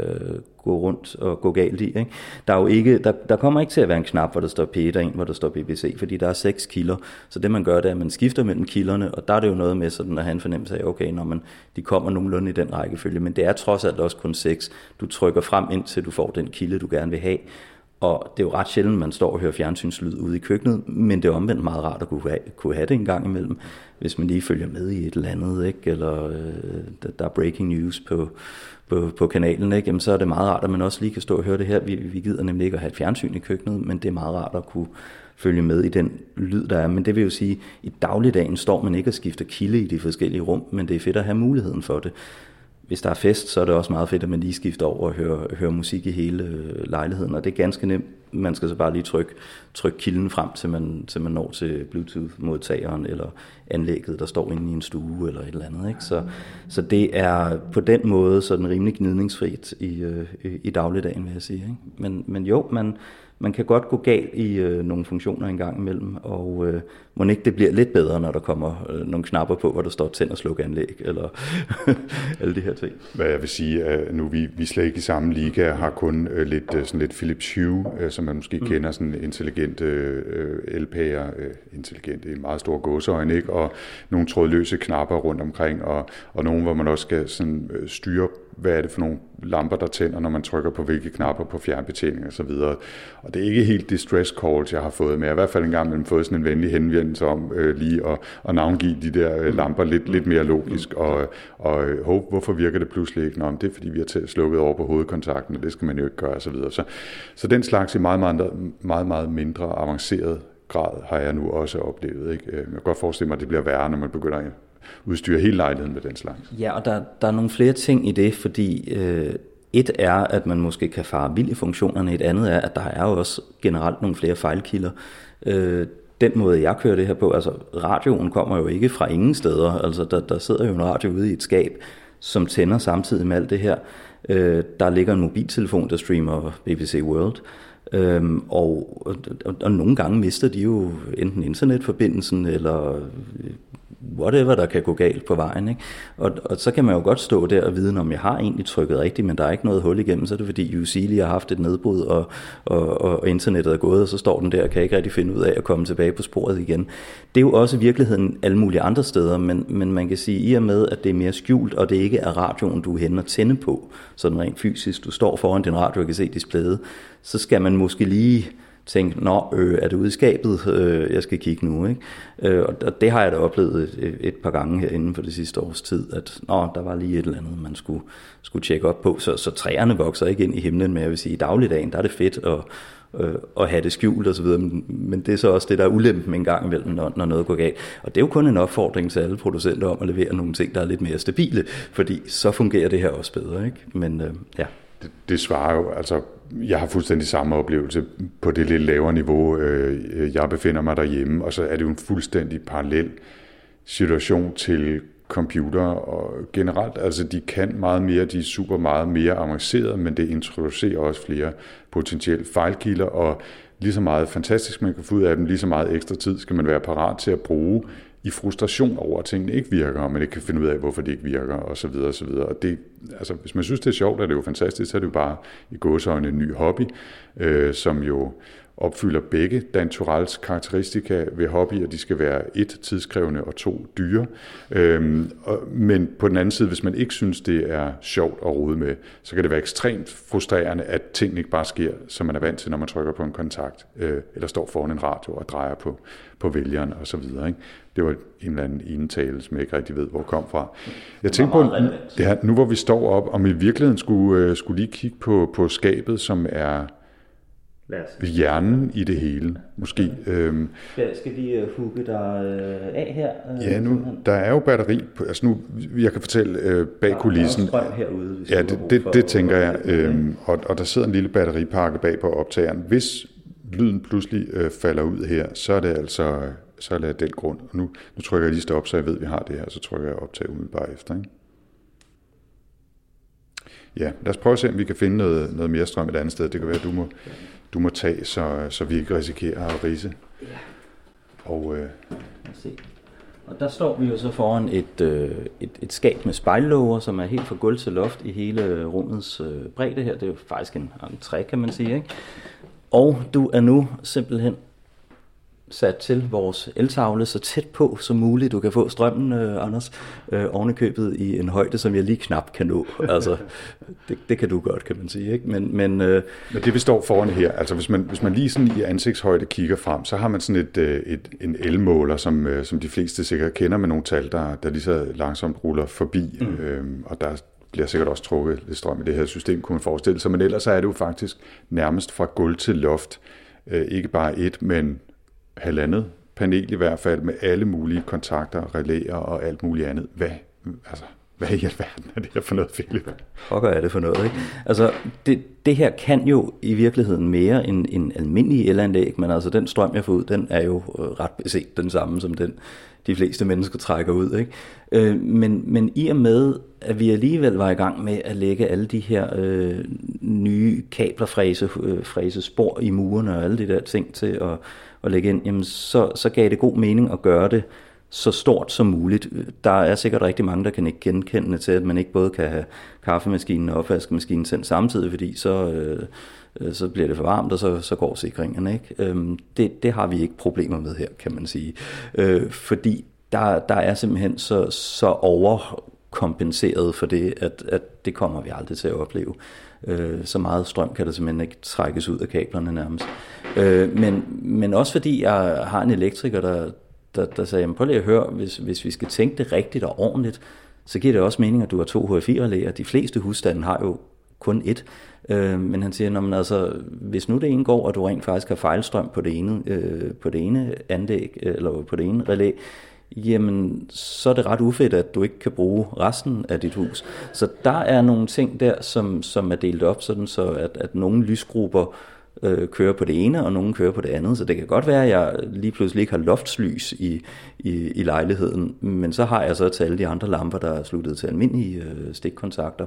gå rundt og gå galt i. Ikke? Der, er jo ikke, der, der kommer ikke til at være en knap, hvor der står P1 og en, hvor der står BBC, fordi der er seks kilder. Så det man gør, det er, at man skifter mellem kilderne, og der er det jo noget med sådan at have en fornemmelse af, okay, når man, de kommer nogenlunde i den rækkefølge, men det er trods alt også kun seks. Du trykker frem indtil du får den kilde, du gerne vil have. Og det er jo ret sjældent, man står og hører fjernsynslyd ude i køkkenet, men det er omvendt meget rart at kunne have, kunne have det en gang imellem, hvis man lige følger med i et eller andet, ikke? eller øh, der er breaking news på, på, på kanalen, ikke? Jamen, så er det meget rart, at man også lige kan stå og høre det her. Vi, vi gider nemlig ikke at have et fjernsyn i køkkenet, men det er meget rart at kunne følge med i den lyd, der er. Men det vil jo sige, at i dagligdagen står man ikke og skifter kilde i de forskellige rum, men det er fedt at have muligheden for det hvis der er fest, så er det også meget fedt, at man lige skifter over og hører, hører musik i hele øh, lejligheden, og det er ganske nemt. Man skal så bare lige trykke, trykke kilden frem, til man, til man når til Bluetooth-modtageren eller anlægget, der står inde i en stue eller et eller andet. Ikke? Så, så det er på den måde sådan rimelig gnidningsfrit i, øh, i dagligdagen, vil jeg sige. Ikke? Men, men jo, man, man kan godt gå galt i øh, nogle funktioner en gang imellem, og øh, må ikke det bliver lidt bedre, når der kommer øh, nogle knapper på, hvor der står tænd og sluk anlæg, eller alle de her ting. Hvad jeg vil sige, at nu vi, vi slet ikke i samme liga, har kun øh, lidt, øh, sådan lidt Philips Hue, øh, som man måske mm. kender, sådan intelligente øh, LP'er, øh, intelligente i meget store gåseøjne, ikke? og nogle trådløse knapper rundt omkring, og, og nogle, hvor man også skal sådan, øh, styre hvad er det for nogle lamper, der tænder, når man trykker på hvilke knapper på fjernbetjening og så videre. Og det er ikke helt de stress calls, jeg har fået, men jeg har i hvert fald engang mellem fået sådan en venlig henvendelse om øh, lige at, at navngive de der øh, lamper lidt, lidt mere logisk, og, og øh, hvorfor virker det pludselig ikke? Nå, det er fordi, vi har slukket over på hovedkontakten, og det skal man jo ikke gøre, og så videre. Så, så den slags i meget, meget, meget, meget mindre avanceret grad har jeg nu også oplevet. Ikke? Øh, jeg kan godt forestille mig, at det bliver værre, når man begynder udstyre hele lejligheden med den slags. Ja, og der, der er nogle flere ting i det, fordi øh, et er, at man måske kan fare vild i funktionerne, et andet er, at der er jo også generelt nogle flere fejlkilder. Øh, den måde, jeg kører det her på, altså radioen kommer jo ikke fra ingen steder, altså der, der sidder jo en radio ude i et skab, som tænder samtidig med alt det her. Øh, der ligger en mobiltelefon, der streamer BBC World, Øhm, og, og, og nogle gange mister de jo enten internetforbindelsen, eller whatever, der kan gå galt på vejen. Ikke? Og, og så kan man jo godt stå der og vide, om jeg har egentlig trykket rigtigt, men der er ikke noget hul igennem, så er det fordi UC lige har haft et nedbrud, og, og, og internettet er gået, og så står den der og kan ikke rigtig finde ud af at komme tilbage på sporet igen. Det er jo også virkeligheden alle mulige andre steder, men, men man kan sige, i og med, at det er mere skjult, og det ikke er radioen, du er henne og tænde på, sådan rent fysisk, du står foran din radio og kan se displayet, så skal man måske lige tænke, nå, øh, er det ude i skabet, øh, jeg skal kigge nu. Ikke? Øh, og det har jeg da oplevet et, et par gange her inden for det sidste års tid, at nå, der var lige et eller andet, man skulle, skulle tjekke op på. Så, så træerne vokser ikke ind i himlen, men jeg vil sige, i dagligdagen, der er det fedt at, øh, at have det skjult osv., men, men det er så også det, der er ulempen en gang imellem, når, når noget går galt. Og det er jo kun en opfordring til alle producenter om at levere nogle ting, der er lidt mere stabile, fordi så fungerer det her også bedre. Ikke? Men øh, ja. Det, det svarer jo, altså jeg har fuldstændig samme oplevelse på det lidt lavere niveau, øh, jeg befinder mig derhjemme, og så er det jo en fuldstændig parallel situation til computer og generelt, altså de kan meget mere, de er super meget mere avancerede, men det introducerer også flere potentielle fejlkilder, og lige så meget fantastisk man kan få ud af dem, lige så meget ekstra tid skal man være parat til at bruge i frustration over, at tingene ikke virker, og man ikke kan finde ud af, hvorfor det ikke virker, og så videre, og så videre. Og det, altså, hvis man synes, det er sjovt, er det jo fantastisk, så er det jo bare i gåsøjne en ny hobby, øh, som jo opfylder begge Dan Turals karakteristika ved hobbyer. De skal være et, tidskrævende og to, dyre. Øhm, og, men på den anden side, hvis man ikke synes, det er sjovt at rode med, så kan det være ekstremt frustrerende, at ting ikke bare sker, som man er vant til, når man trykker på en kontakt, øh, eller står foran en radio og drejer på, på vælgeren og så videre. Ikke? Det var en eller anden indtale, som jeg ikke rigtig ved, hvor kom fra. Jeg tænkte på, det her, nu hvor vi står op, om i virkeligheden skulle, øh, skulle lige kigge på, på skabet, som er hjernen i det hele, måske. Øhm, skal, skal vi uh, hugge dig uh, af her? Uh, ja, nu, der er jo batteri. På, altså nu, jeg kan fortælle uh, bag kulissen. Der er herude. Ja, det, det, det tænker jeg. Øhm, og, og der sidder en lille batteripakke bag på optageren. Hvis lyden pludselig øh, falder ud her, så er det altså så er det af den grund. Og nu, nu trykker jeg lige stop, så jeg ved, at vi har det her, så trykker jeg optag umiddelbart efter. Ikke? Ja, lad os prøve at se, om vi kan finde noget, noget mere strøm et andet sted. Det kan være, at du må, du må tage, så, så vi ikke risikerer at rise. Ja. Og, øh, se. Og der står vi jo så foran et, øh, et, et skab med spejllåger, som er helt fra gulv til loft i hele rummets øh, bredde her. Det er jo faktisk en entré, kan man sige. Ikke? Og du er nu simpelthen sat til vores eltavle så tæt på som muligt. Du kan få strømmen, øh, Anders, øh, ovenikøbet i en højde, som jeg lige knap kan nå. Altså, det, det kan du godt, kan man sige. Ikke? Men, men, øh, men det vi står foran her, altså hvis man, hvis man lige sådan i ansigtshøjde kigger frem, så har man sådan et, øh, et, en elmåler, som, øh, som de fleste sikkert kender med nogle tal, der, der lige så langsomt ruller forbi. Mm. Øh, og der bliver sikkert også trukket lidt strøm i det her system, kunne man forestille sig. Men ellers er det jo faktisk nærmest fra gulv til loft. Øh, ikke bare et, men halvandet panel i hvert fald, med alle mulige kontakter, relæer og alt muligt andet. Hvad, altså, hvad i alverden er det her for noget, Philip? Pokker er det for noget, ikke? Altså, det, det her kan jo i virkeligheden mere end en almindelig elanlæg, men altså den strøm, jeg får ud, den er jo øh, ret beset den samme som den, de fleste mennesker trækker ud, ikke? Øh, men, men i og med, at vi alligevel var i gang med at lægge alle de her øh, nye kabler, fræse, øh, fræse spor i murene og alle de der ting til at at lægge ind, jamen så, så gav det god mening at gøre det så stort som muligt. Der er sikkert rigtig mange, der kan ikke genkende til, at man ikke både kan have kaffemaskinen og opvaskemaskinen sendt samtidig, fordi så, øh, så bliver det for varmt, og så, så går sikringerne. Ikke? Øhm, det, det har vi ikke problemer med her, kan man sige. Øh, fordi der, der er simpelthen så, så over kompenseret for det, at, at det kommer vi aldrig til at opleve. Øh, så meget strøm kan der simpelthen ikke trækkes ud af kablerne nærmest. Øh, men, men også fordi jeg har en elektriker, der, der, der sagde, prøv lige at høre, hvis, hvis vi skal tænke det rigtigt og ordentligt, så giver det også mening, at du har to HFI-relæer. De fleste husstande har jo kun et. Øh, men han siger, men altså, hvis nu det ene går, og du rent faktisk har fejlstrøm på det ene, øh, på det ene anlæg, eller på det ene relæ, jamen så er det ret ufedt, at du ikke kan bruge resten af dit hus. Så der er nogle ting der, som, som er delt op, sådan så at, at nogle lysgrupper øh, kører på det ene, og nogle kører på det andet. Så det kan godt være, at jeg lige pludselig ikke har loftslys i, i, i lejligheden, men så har jeg så til alle de andre lamper, der er sluttet til almindelige øh, stikkontakter.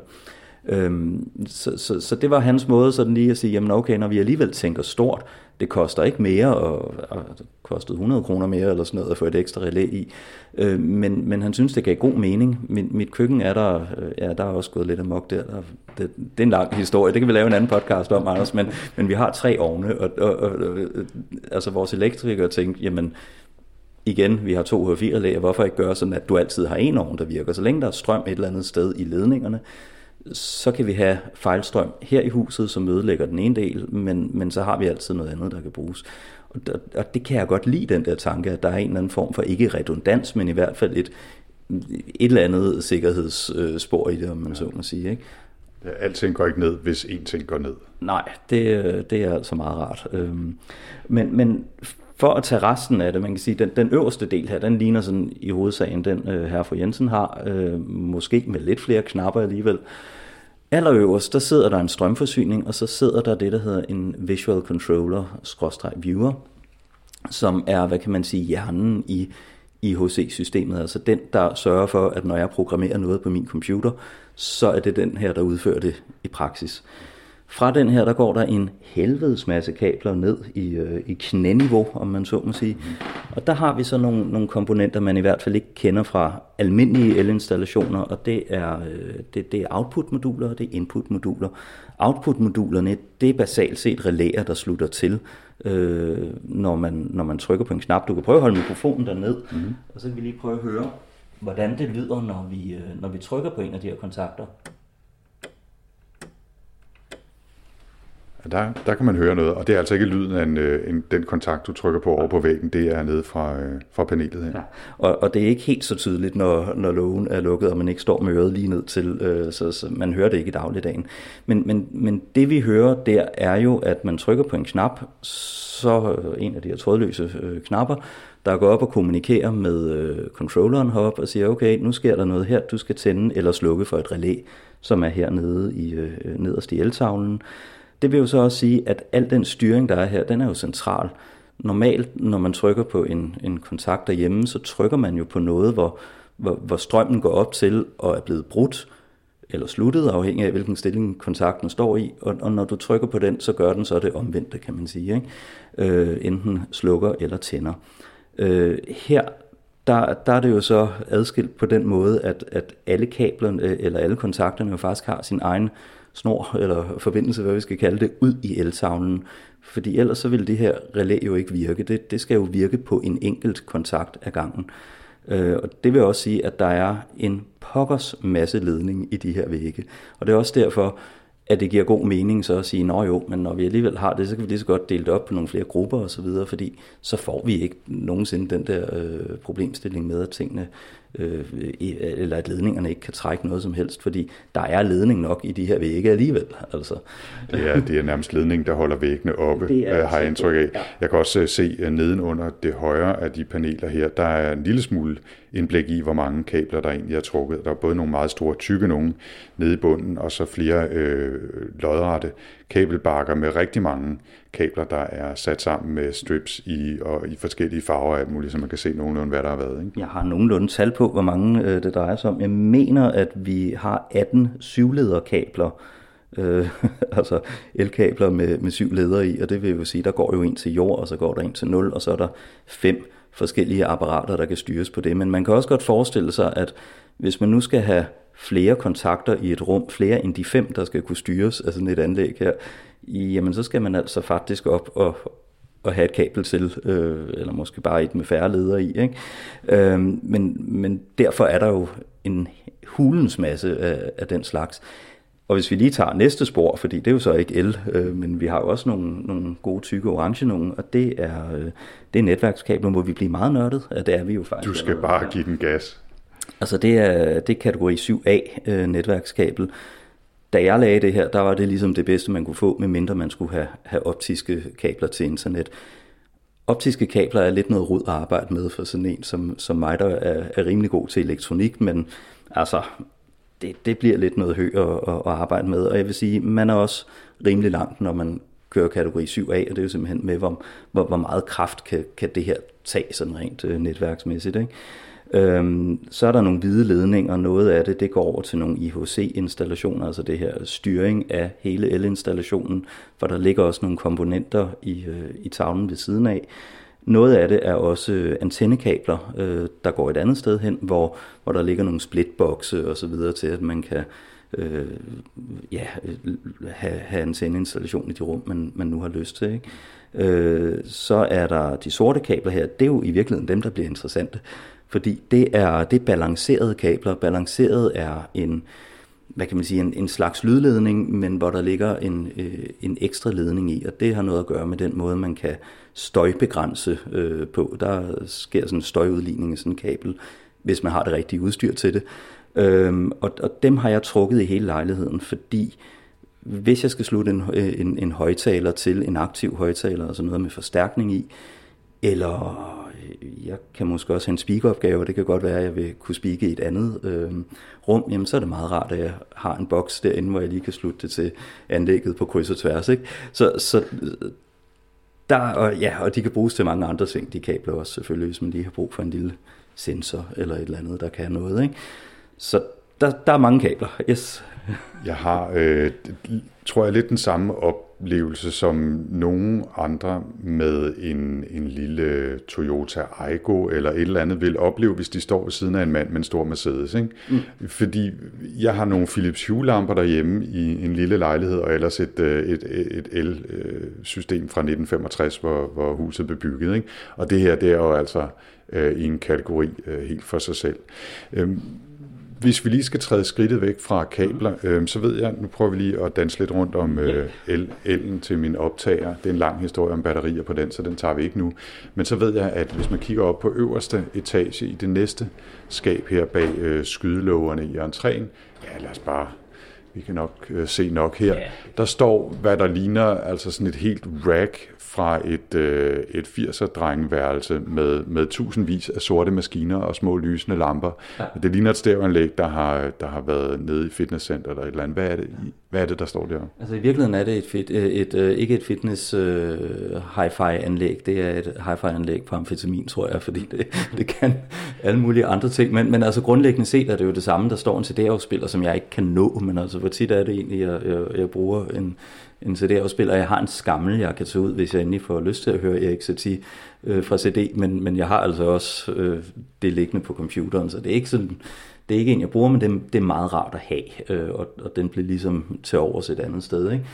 Øhm, så, så, så det var hans måde sådan lige at sige, jamen okay, når vi alligevel tænker stort, det koster ikke mere, og, og det kostede 100 kroner mere eller sådan noget at få et ekstra relæ i, øh, men, men han synes, det gav god mening. Mit, mit køkken er der, øh, ja, der er også gået lidt amok der. der det, det er en lang historie, det kan vi lave en anden podcast om, Anders, men, men vi har tre ovne, og, og, og, og øh, altså vores elektrikere tænkte, jamen, igen, vi har to H4-relæer, hvorfor ikke gøre sådan, at du altid har en ovn, der virker? Så længe der er strøm et eller andet sted i ledningerne, så kan vi have fejlstrøm her i huset, som ødelægger den ene del, men, men så har vi altid noget andet, der kan bruges. Og, og det kan jeg godt lide, den der tanke, at der er en eller anden form for ikke redundans, men i hvert fald et, et eller andet sikkerhedsspor i det, om man så må sige. Ikke? Ja, alting går ikke ned, hvis én ting går ned. Nej, det, det er altså meget rart. Øhm, men, men for at tage resten af det, man kan sige, den, den øverste del her, den ligner sådan i hovedsagen den øh, her for Jensen har, øh, måske med lidt flere knapper alligevel. Allerøverst, der sidder der en strømforsyning, og så sidder der det, der hedder en visual controller, skråstreg viewer, som er, hvad kan man sige, hjernen i IHC-systemet, altså den, der sørger for, at når jeg programmerer noget på min computer, så er det den her, der udfører det i praksis. Fra den her, der går der en helvedes masse kabler ned i, øh, i knæniveau, om man så må sige. Og der har vi så nogle, nogle komponenter, man i hvert fald ikke kender fra almindelige elinstallationer, og det er, øh, det, det er output-moduler og det er input-moduler. Output-modulerne, det er basalt set relæer, der slutter til, øh, når, man, når man trykker på en knap. Du kan prøve at holde mikrofonen derned, mm-hmm. og så kan vi lige prøve at høre, hvordan det lyder, når vi, øh, når vi trykker på en af de her kontakter. Der, der kan man høre noget, og det er altså ikke lyden af en, øh, en, den kontakt, du trykker på over på væggen, det er nede fra, øh, fra panelet her. Ja. Og, og det er ikke helt så tydeligt, når, når lågen er lukket, og man ikke står med øret lige ned til, øh, så, så man hører det ikke i dagligdagen. Men, men, men det vi hører der er jo, at man trykker på en knap, så øh, en af de her trådløse øh, knapper, der går op og kommunikerer med øh, controlleren heroppe og siger, okay, nu sker der noget her, du skal tænde eller slukke for et relæ, som er hernede i, øh, nederst i eltavlen det vil jo så også sige, at al den styring, der er her, den er jo central. Normalt, når man trykker på en, en kontakt derhjemme, så trykker man jo på noget, hvor, hvor, hvor strømmen går op til og er blevet brudt, eller sluttet, afhængig af hvilken stilling kontakten står i. Og, og når du trykker på den, så gør den så det omvendte, kan man sige. Ikke? Øh, enten slukker eller tænder. Øh, her der, der er det jo så adskilt på den måde, at, at alle kablerne, øh, eller alle kontakterne jo faktisk har sin egen snor, eller forbindelse, hvad vi skal kalde det, ud i eltavlen. Fordi ellers så vil det her relæ jo ikke virke. Det, det skal jo virke på en enkelt kontakt af gangen. Øh, og det vil også sige, at der er en pokkers masse ledning i de her vægge. Og det er også derfor, at det giver god mening så at sige, nå jo, men når vi alligevel har det, så kan vi lige så godt dele det op på nogle flere grupper osv., fordi så får vi ikke nogensinde den der øh, problemstilling med, at tingene øh, eller at ledningerne ikke kan trække noget som helst, fordi der er ledning nok i de her vægge alligevel. Altså. Det, er, det er nærmest ledning, der holder væggene oppe, det er, har jeg indtryk af. Ja. Jeg kan også øh, se øh, nedenunder det højre af de paneler her, der er en lille smule indblik i, hvor mange kabler, der egentlig er trukket. Der er både nogle meget store, tykke nogle nede i bunden, og så flere øh, lodrette kabelbakker med rigtig mange kabler, der er sat sammen med strips i, og i forskellige farver af muligt, så man kan se nogenlunde, hvad der har været. Ikke? Jeg har nogenlunde tal på, hvor mange øh, det drejer sig om. Jeg mener, at vi har 18 syvlederkabler, øh, altså elkabler med, med syv ledere i, og det vil jo sige, der går jo en til jord, og så går der en til nul, og så er der fem forskellige apparater, der kan styres på det. Men man kan også godt forestille sig, at hvis man nu skal have flere kontakter i et rum, flere end de fem, der skal kunne styres af sådan et anlæg her, jamen så skal man altså faktisk op og, og have et kabel til, øh, eller måske bare et med færre ledere i. Ikke? Øh, men, men derfor er der jo en hulens masse af, af den slags. Og hvis vi lige tager næste spor, fordi det er jo så ikke el, øh, men vi har jo også nogle, nogle gode tykke orange nogle, og det er, øh, det er netværkskabler, hvor vi bliver meget nørdet. Ja, det er vi jo faktisk. Du skal bare give den gas. Altså det er, det er kategori 7A øh, netværkskabel. Da jeg lagde det her, der var det ligesom det bedste, man kunne få, medmindre man skulle have, have optiske kabler til internet. Optiske kabler er lidt noget rod at arbejde med for sådan en som, som mig, der er, er rimelig god til elektronik, men altså, det, det bliver lidt noget hø at, at, at arbejde med. Og jeg vil sige, man er også rimelig langt, når man kører kategori 7A, og det er jo simpelthen med, hvor, hvor, hvor meget kraft kan, kan det her tage sådan rent øh, netværksmæssigt. Ikke? Øhm, så er der nogle hvide ledninger, noget af det, det går over til nogle IHC-installationer, altså det her styring af hele elinstallationen, for der ligger også nogle komponenter i, øh, i tavlen ved siden af. Noget af det er også øh, antennekabler, øh, der går et andet sted hen, hvor, hvor der ligger nogle splitbokse og så videre til, at man kan øh, ja, have, have antenneinstallation i de rum, man, man nu har lyst til. Ikke? Øh, så er der de sorte kabler her, det er jo i virkeligheden dem, der bliver interessante, fordi det er, det er balancerede kabler. Balanceret er en, hvad kan man sige, en, en slags lydledning, men hvor der ligger en, øh, en ekstra ledning i, og det har noget at gøre med den måde, man kan støjbegrænse øh, på. Der sker sådan en støjudligning i sådan en kabel, hvis man har det rigtige udstyr til det. Øhm, og, og dem har jeg trukket i hele lejligheden, fordi hvis jeg skal slutte en, øh, en, en højtaler til en aktiv højtaler, sådan noget med forstærkning i, eller øh, jeg kan måske også have en speakeropgave, og det kan godt være, at jeg vil kunne speake i et andet øh, rum, jamen så er det meget rart, at jeg har en boks derinde, hvor jeg lige kan slutte det til anlægget på kryds og tværs. Ikke? Så, så der, og, ja, og de kan bruges til mange andre ting, de kabler også selvfølgelig, hvis man lige har brug for en lille sensor eller et eller andet, der kan noget. Ikke? Så der, der er mange kabler, yes. Jeg har, øh, tror jeg, lidt den samme op, oplevelse som nogle andre med en, en lille Toyota Aygo eller et eller andet vil opleve, hvis de står ved siden af en mand med en stor Mercedes. Ikke? Mm. Fordi jeg har nogle Philips Hue-lamper derhjemme i en lille lejlighed, og ellers et, øh, et, et el-system fra 1965, hvor, hvor huset blev bygget. Ikke? Og det her, det er jo altså øh, i en kategori øh, helt for sig selv. Øhm, hvis vi lige skal træde skridtet væk fra kabler, øh, så ved jeg, nu prøver vi lige at danse lidt rundt om øh, el, elen til min optager. Det er en lang historie om batterier på den, så den tager vi ikke nu. Men så ved jeg, at hvis man kigger op på øverste etage i det næste skab her bag øh, skydelågerne i entréen, ja lad os bare vi kan nok øh, se nok her. Yeah. Der står, hvad der ligner altså sådan et helt rack fra et, øh, et 80'er-drengeværelse med, med tusindvis af sorte maskiner og små lysende lamper. Ja. Det ligner et stævanlæg, der har, der har været nede i fitnesscenter eller et eller andet. Hvad er det? Hvad er det, der står der? Altså i virkeligheden er det et, fit, øh, et, et, ikke et fitness øh, hi-fi anlæg, det er et hi-fi anlæg på amfetamin, tror jeg, fordi det, det kan alle mulige andre ting. Men, men altså grundlæggende set er det jo det samme, der står en CD-afspiller, som jeg ikke kan nå, men altså hvor tit er det egentlig, jeg, jeg, jeg bruger en, en CD-afspiller. Jeg har en skammel, jeg kan tage ud, hvis jeg endelig får lyst til at høre Erik Satie øh, fra CD, men, men jeg har altså også øh, det liggende på computeren, så det er ikke sådan det er ikke en, jeg bruger, men det, det er meget rart at have, øh, og, og den bliver ligesom til overs et andet sted. Ikke?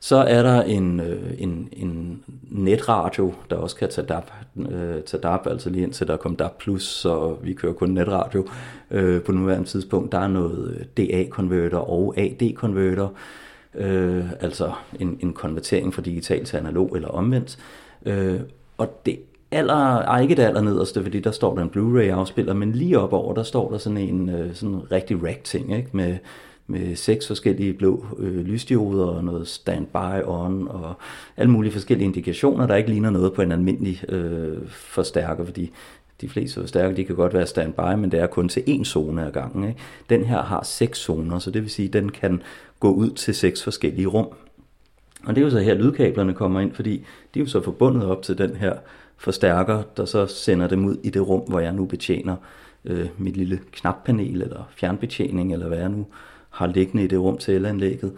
Så er der en, øh, en, en netradio, der også kan tage DAB, øh, tage DAB, altså lige indtil der kom DAB+, så vi kører kun netradio øh, på nuværende tidspunkt. Der er noget øh, DA-konverter og AD-konverter, øh, altså en, en konvertering fra digital til analog eller omvendt. Øh, og det aller, ej, ikke det aller nederste, fordi der står der en Blu-ray-afspiller, men lige op over, der står der sådan en øh, sådan rigtig rack-ting, ikke? Med, med seks forskellige blå øh, lysdioder og noget standby on og alle mulige forskellige indikationer, der ikke ligner noget på en almindelig øh, forstærker, fordi de fleste forstærker, de kan godt være standby, men det er kun til én zone ad gangen. Ikke? Den her har seks zoner, så det vil sige, at den kan gå ud til seks forskellige rum. Og det er jo så her, lydkablerne kommer ind, fordi de er jo så forbundet op til den her forstærker, der så sender dem ud i det rum, hvor jeg nu betjener øh, mit lille knappanel eller fjernbetjening, eller hvad jeg nu har liggende i det rum til elanlægget.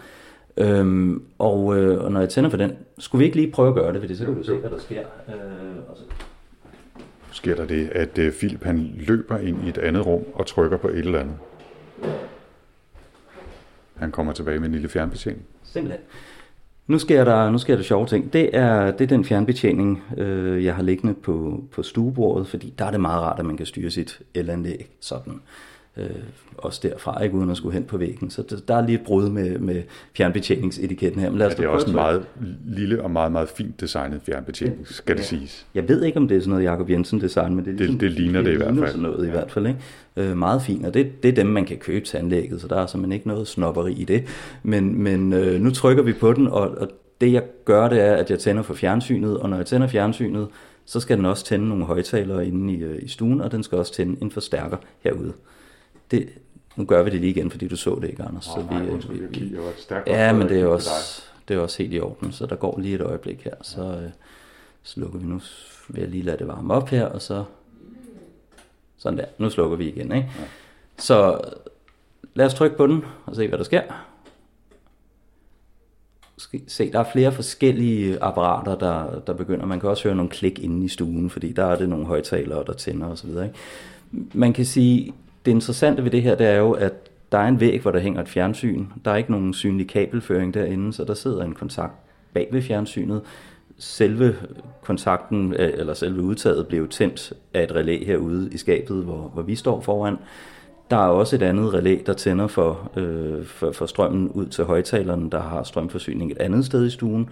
Øhm, og, øh, og når jeg tænder for den, skulle vi ikke lige prøve at gøre det, fordi så kan du se, hvad der sker. Øh, og så... Sker der det, at øh, Philip han løber ind i et andet rum og trykker på et eller andet? Han kommer tilbage med en lille fjernbetjening. Simpelthen. Nu sker der, nu sker der sjove ting. Det er, det er den fjernbetjening, øh, jeg har liggende på, på stuebordet, fordi der er det meget rart, at man kan styre sit elanlæg sådan. Øh, også derfra, ikke uden at skulle hen på væggen. Så der, der er lige et brud med, med fjernbetjeningsetiketten her. Men lad os ja, det er også en meget lille og meget, meget fint designet fjernbetjening, skal ja. det siges. Jeg ved ikke, om det er sådan noget Jacob Jensen design, men det, er ligesom, det, det ligner det, det i hvert fald. sådan noget ja. i hvert fald. Ikke? Øh, meget fint, og det, det er dem, man kan købe til anlægget, så der er simpelthen ikke noget snopperi i det. Men, men øh, nu trykker vi på den, og, og det jeg gør, det er, at jeg tænder for fjernsynet, og når jeg tænder fjernsynet, så skal den også tænde nogle højtalere inde i, øh, i stuen, og den skal også tænde en forstærker herude. Det, nu gør vi det lige igen, fordi du så det ikke, Anders. så vi, nej, vi, vi, vi, ja, men det er, også, det er også helt i orden, så der går lige et øjeblik her. Så, øh, så lukker vi nu, vil jeg lige lade det varme op her, og så sådan der. Nu slukker vi igen, ikke? Ja. Så lad os trykke på den og se, hvad der sker se, der er flere forskellige apparater, der, der begynder. Man kan også høre nogle klik inde i stuen, fordi der er det nogle højtalere, der tænder osv. Ikke? Man kan sige, det interessante ved det her, det er jo, at der er en væg, hvor der hænger et fjernsyn. Der er ikke nogen synlig kabelføring derinde, så der sidder en kontakt bag ved fjernsynet. Selve kontakten, øh, eller selve udtaget, blev tændt af et relæ herude i skabet, hvor, hvor vi står foran. Der er også et andet relæ, der tænder for, øh, for, for strømmen ud til højtaleren, der har strømforsyning et andet sted i stuen.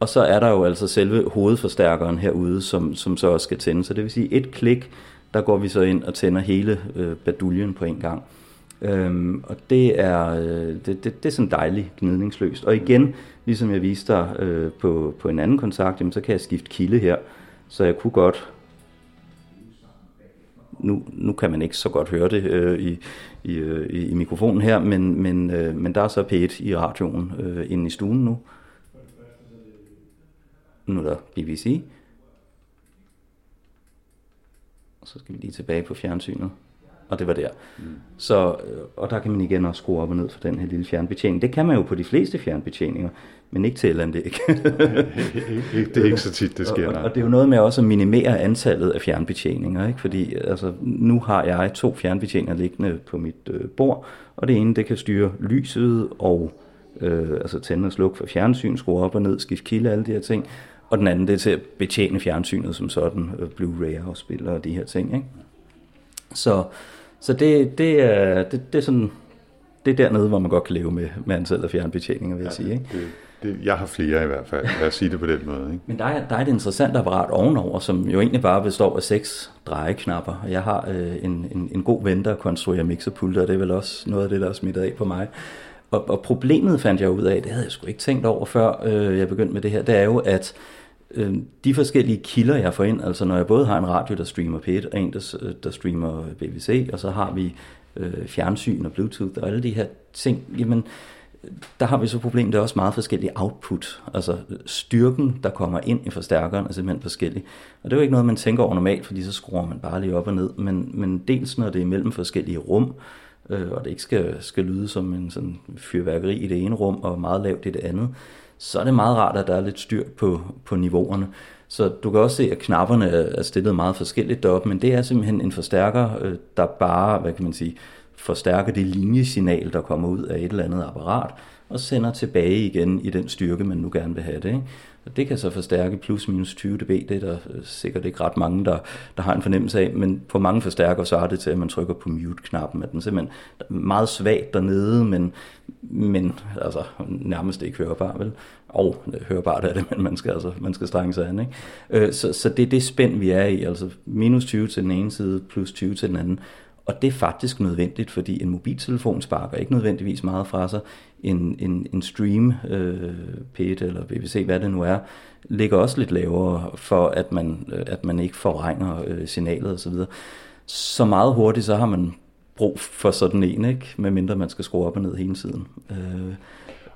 Og så er der jo altså selve hovedforstærkeren herude, som, som så også skal tænde. Så det vil sige, et klik, der går vi så ind og tænder hele øh, baduljen på en gang. Øhm, og det er, øh, det, det, det er sådan dejligt gnidningsløst. Og igen, ligesom jeg viste dig øh, på, på en anden kontakt, jamen, så kan jeg skifte kilde her. Så jeg kunne godt nu, nu kan man ikke så godt høre det øh, i, i, øh, i mikrofonen her, men, men, øh, men der er så P1 i radioen øh, inde i stuen nu. Nu er der BBC. Og så skal vi lige tilbage på fjernsynet og det var der. Mm. Så, øh, og der kan man igen også skrue op og ned for den her lille fjernbetjening. Det kan man jo på de fleste fjernbetjeninger, men ikke til elanlæg. det er ikke så tit, det sker. Og, og det er jo noget med også at minimere antallet af fjernbetjeninger, ikke? fordi altså, nu har jeg to fjernbetjeninger liggende på mit øh, bord, og det ene det kan styre lyset og øh, altså tænde og slukke for fjernsyn, skrue op og ned, skifte kilde, alle de her ting. Og den anden det er til at betjene fjernsynet som sådan, øh, Blu-ray-afspiller og de her ting. Ikke? Så, så det, det, er, det, det er sådan, det er dernede, hvor man godt kan leve med, med antallet af fjernbetjeninger, vil jeg ja, sige. Ikke? Det, det, jeg har flere i hvert fald, lad os sige det på den måde. Ikke? Men der er, der er et interessant apparat ovenover, som jo egentlig bare består af seks drejeknapper. Jeg har øh, en, en, en god ven, der konstruerer mixerpulter, og det er vel også noget af det, der er smittet af på mig. Og, og problemet fandt jeg ud af, det havde jeg sgu ikke tænkt over, før øh, jeg begyndte med det her, det er jo, at øh, Øhm, de forskellige kilder, jeg får ind, altså når jeg både har en radio, der streamer P1, og en, der, øh, der streamer øh, BBC, og så har vi øh, fjernsyn og Bluetooth og alle de her ting, jamen der har vi så problemet, der er også meget forskellige output. Altså styrken, der kommer ind i forstærkeren, er simpelthen forskellig. Og det er jo ikke noget, man tænker over normalt, fordi så skruer man bare lige op og ned. Men, men dels når det er mellem forskellige rum, øh, Øh, og det ikke skal, skal lyde som en sådan fyrværkeri i det ene rum og meget lavt i det andet, så er det meget rart, at der er lidt styr på, på niveauerne. Så du kan også se, at knapperne er stillet meget forskelligt deroppe, men det er simpelthen en forstærker, øh, der bare, hvad kan man sige, forstærker det linjesignal, der kommer ud af et eller andet apparat, og sender tilbage igen i den styrke, man nu gerne vil have det. Ikke? Og det kan så forstærke plus minus 20 dB, det er der øh, sikkert ikke ret mange, der, der har en fornemmelse af, men på mange forstærker, så er det til, at man trykker på mute-knappen, at den simpelthen er meget svagt dernede, men, men altså, nærmest ikke hørbar, vel? Og øh, hørbart er det, men man skal, altså, man skal strenge sig an. Ikke? Øh, så, så det er det spænd, vi er i, altså minus 20 til den ene side, plus 20 til den anden. Og det er faktisk nødvendigt, fordi en mobiltelefon sparker ikke nødvendigvis meget fra sig. En, en, en stream, øh, P1 eller BBC, hvad det nu er, ligger også lidt lavere, for at man, øh, at man ikke forregner øh, signalet osv. Så, så meget hurtigt, så har man brug for sådan en, ikke? medmindre man skal skrue op og ned hele tiden. Øh,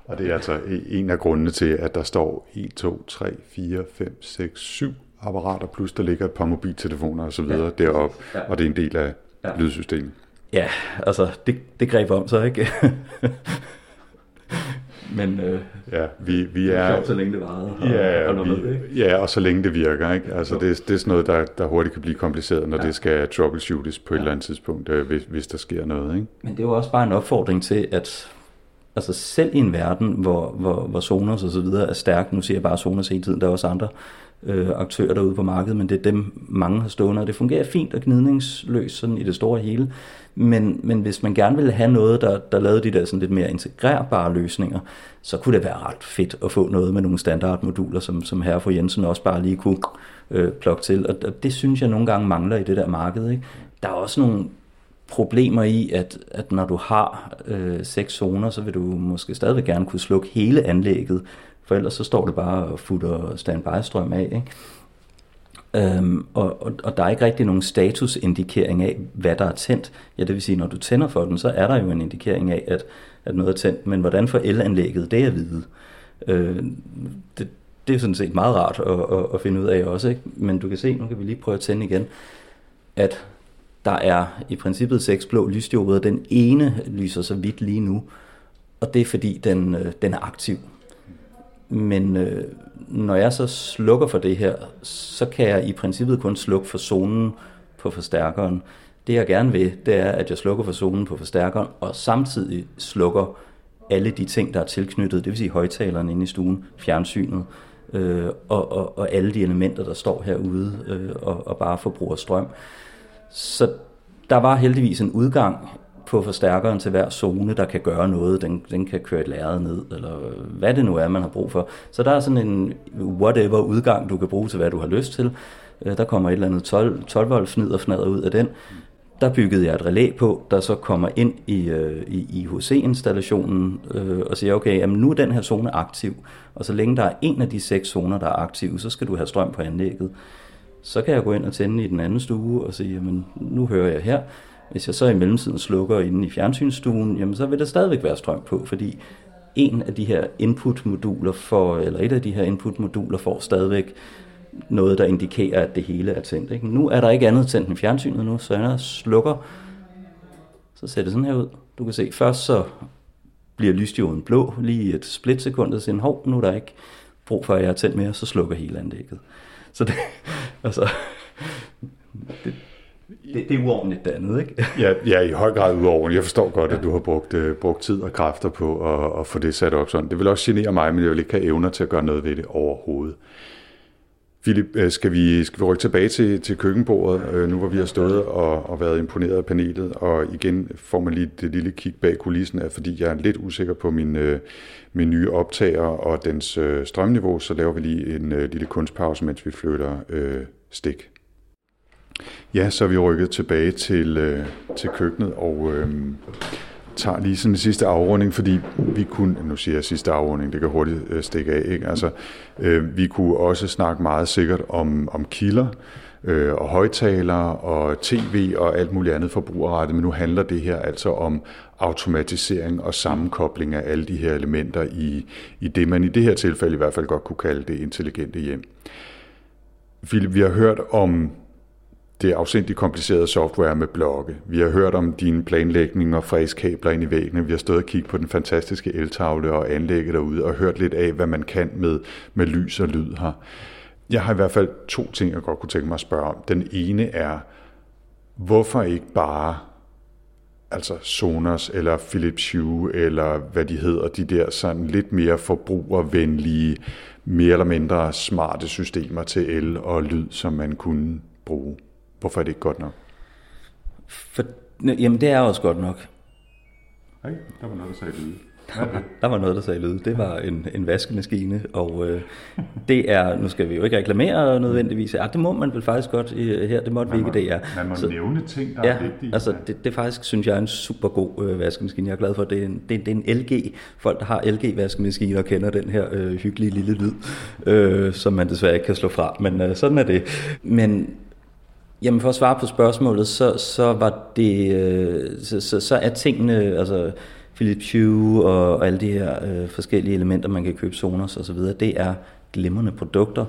og det er altså en af grundene til, at der står 1, 2, 3, 4, 5, 6, 7 apparater, plus der ligger et par mobiltelefoner osv. Ja. deroppe, ja. og det er en del af ja. lydsystemet. Ja, altså det, det greb om så, ikke? Men øh, ja, vi, vi er, sjovt, så længe det varede. Og, ja, og vi, med, ikke? ja, og så længe det virker. Ikke? Altså, det, det er sådan noget, der, der hurtigt kan blive kompliceret, når ja. det skal troubleshootes på ja. et eller andet tidspunkt, øh, hvis, hvis der sker noget. Ikke? Men det er jo også bare en opfordring til, at altså selv i en verden, hvor, hvor, hvor Sonos og så videre er stærk, nu siger jeg bare Sonos hele tiden, der er også andre øh, aktører derude på markedet, men det er dem, mange har stående, og det fungerer fint og gnidningsløst sådan i det store hele. Men, men hvis man gerne vil have noget, der, der lavede de der sådan lidt mere integrerbare løsninger, så kunne det være ret fedt at få noget med nogle standardmoduler, som, som herre for Jensen også bare lige kunne øh, plukke til. Og, og det synes jeg nogle gange mangler i det der marked. Ikke? Der er også nogle problemer i, at, at når du har øh, seks zoner, så vil du måske stadigvæk gerne kunne slukke hele anlægget, for ellers så står det bare og futter standby-strøm af. Ikke? Øhm, og, og, og der er ikke rigtig nogen statusindikering af, hvad der er tændt. Ja, det vil sige, når du tænder for den, så er der jo en indikering af, at, at noget er tændt. Men hvordan for elanlægget, det er at vide. Øh, det, det er sådan set meget rart at, at, at finde ud af også. Ikke? Men du kan se, nu kan vi lige prøve at tænde igen, at der er i princippet seks blå lysdioder. Den ene lyser så vidt lige nu, og det er fordi, den, øh, den er aktiv. Men øh, når jeg så slukker for det her, så kan jeg i princippet kun slukke for zonen på forstærkeren. Det jeg gerne vil, det er, at jeg slukker for zonen på forstærkeren, og samtidig slukker alle de ting, der er tilknyttet, det vil sige højtalerne inde i stuen, fjernsynet, øh, og, og, og alle de elementer, der står herude øh, og, og bare forbruger strøm. Så der var heldigvis en udgang på forstærkeren til hver zone, der kan gøre noget. Den, den kan køre et lærred ned, eller hvad det nu er, man har brug for. Så der er sådan en whatever udgang, du kan bruge til, hvad du har lyst til. Øh, der kommer et eller andet 12, 12 volt fnid og fnader ud af den. Der byggede jeg et relæ på, der så kommer ind i, øh, i IHC-installationen øh, og siger, okay, jamen nu er den her zone aktiv, og så længe der er en af de seks zoner, der er aktive, så skal du have strøm på anlægget. Så kan jeg gå ind og tænde i den anden stue og sige, jamen nu hører jeg her. Hvis jeg så i mellemtiden slukker inde i fjernsynsstuen, jamen så vil der stadigvæk være strøm på, fordi en af de her input-moduler eller et af de her input-moduler får stadigvæk noget, der indikerer, at det hele er tændt. Ikke? Nu er der ikke andet tændt end fjernsynet nu, så jeg slukker, så ser det sådan her ud. Du kan se, først så bliver lysdioden blå lige et splitsekund, og siger, hov, nu er der ikke brug for, at jeg er tændt mere, så slukker hele anlægget. Så det, altså, det, det, det er uordentligt det andet, ikke? ja, ja, i høj grad uordentligt. Jeg forstår godt, ja. at du har brugt, uh, brugt tid og kræfter på at, at få det sat op sådan. Det vil også genere mig, men jeg vil ikke have evner til at gøre noget ved det overhovedet. Philip, øh, skal vi, skal vi rykke tilbage til, til køkkenbordet, øh, nu hvor vi har stået og, og været imponeret af panelet, og igen får man lige det lille kig bag kulissen, af, fordi jeg er lidt usikker på min, min nye optager og dens strømniveau, så laver vi lige en lille kunstpause, mens vi flytter øh, stik. Ja, så er vi rykket tilbage til, øh, til køkkenet, og, øh, tager lige sådan en sidste afrunding, fordi vi kunne, nu siger jeg sidste afrunding, det kan hurtigt øh, stikke af, ikke? Altså, øh, vi kunne også snakke meget sikkert om, om kilder, øh, og højtalere og tv og alt muligt andet forbrugerrettet, men nu handler det her altså om automatisering og sammenkobling af alle de her elementer i, i det, man i det her tilfælde i hvert fald godt kunne kalde det intelligente hjem. Philip, vi har hørt om det afsindigt komplicerede software med blokke. Vi har hørt om din planlægning og fræskabler ind i væggene. Vi har stået og kigget på den fantastiske eltavle og anlægget derude og hørt lidt af, hvad man kan med, med lys og lyd her. Jeg har i hvert fald to ting, jeg godt kunne tænke mig at spørge om. Den ene er, hvorfor ikke bare altså Sonos eller Philips Hue eller hvad de hedder, de der sådan lidt mere forbrugervenlige, mere eller mindre smarte systemer til el og lyd, som man kunne bruge. Hvorfor er det ikke godt nok? For, jamen, det er også godt nok. Nej, der var noget, der sagde lyd. der var noget, der sagde lyd. Det var en, en vaskemaskine, og øh, det er, nu skal vi jo ikke reklamere nødvendigvis, ja, det må man vel faktisk godt i, her, det måtte vi ikke, det er. Man må Så- nævne ting, der Ja, er vigtige. altså det, det faktisk, synes jeg, er en super god øh, vaskemaskine. Jeg er glad for, at det er en, det, det er en LG. Folk, der har LG-vaskemaskiner, kender den her øh, hyggelige lille lyd, øh, som man desværre ikke kan slå fra, men øh, sådan er det. Men Jamen for at svare på spørgsmålet, så, så var det, øh, så, så, så er tingene, altså Philips Hue og, og alle de her øh, forskellige elementer, man kan købe Sonos og så videre, det er glimrende produkter,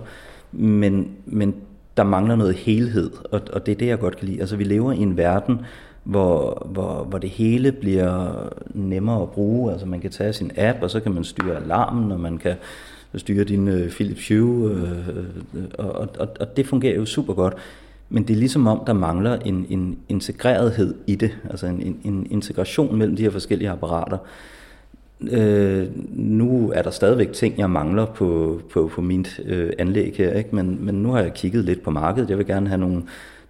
men, men der mangler noget helhed, og, og det er det, jeg godt kan lide. Altså vi lever i en verden, hvor, hvor, hvor det hele bliver nemmere at bruge. Altså man kan tage sin app, og så kan man styre alarmen, og man kan styre din øh, Philips Hue, øh, øh, og, og, og det fungerer jo super godt. Men det er ligesom om, der mangler en, en integrerethed i det, altså en, en, en integration mellem de her forskellige apparater. Øh, nu er der stadigvæk ting, jeg mangler på, på, på mit øh, anlæg her, ikke? Men, men nu har jeg kigget lidt på markedet. Jeg vil gerne have nogle,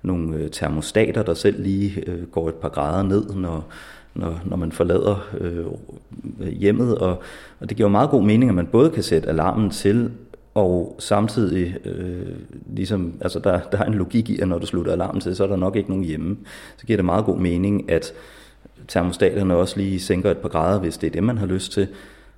nogle øh, termostater, der selv lige øh, går et par grader ned, når, når, når man forlader øh, hjemmet. Og, og det giver jo meget god mening, at man både kan sætte alarmen til, og samtidig, øh, ligesom, altså der, der er en logik i, at når du slutter alarmen til, så er der nok ikke nogen hjemme. Så giver det meget god mening, at termostaterne også lige sænker et par grader, hvis det er det, man har lyst til.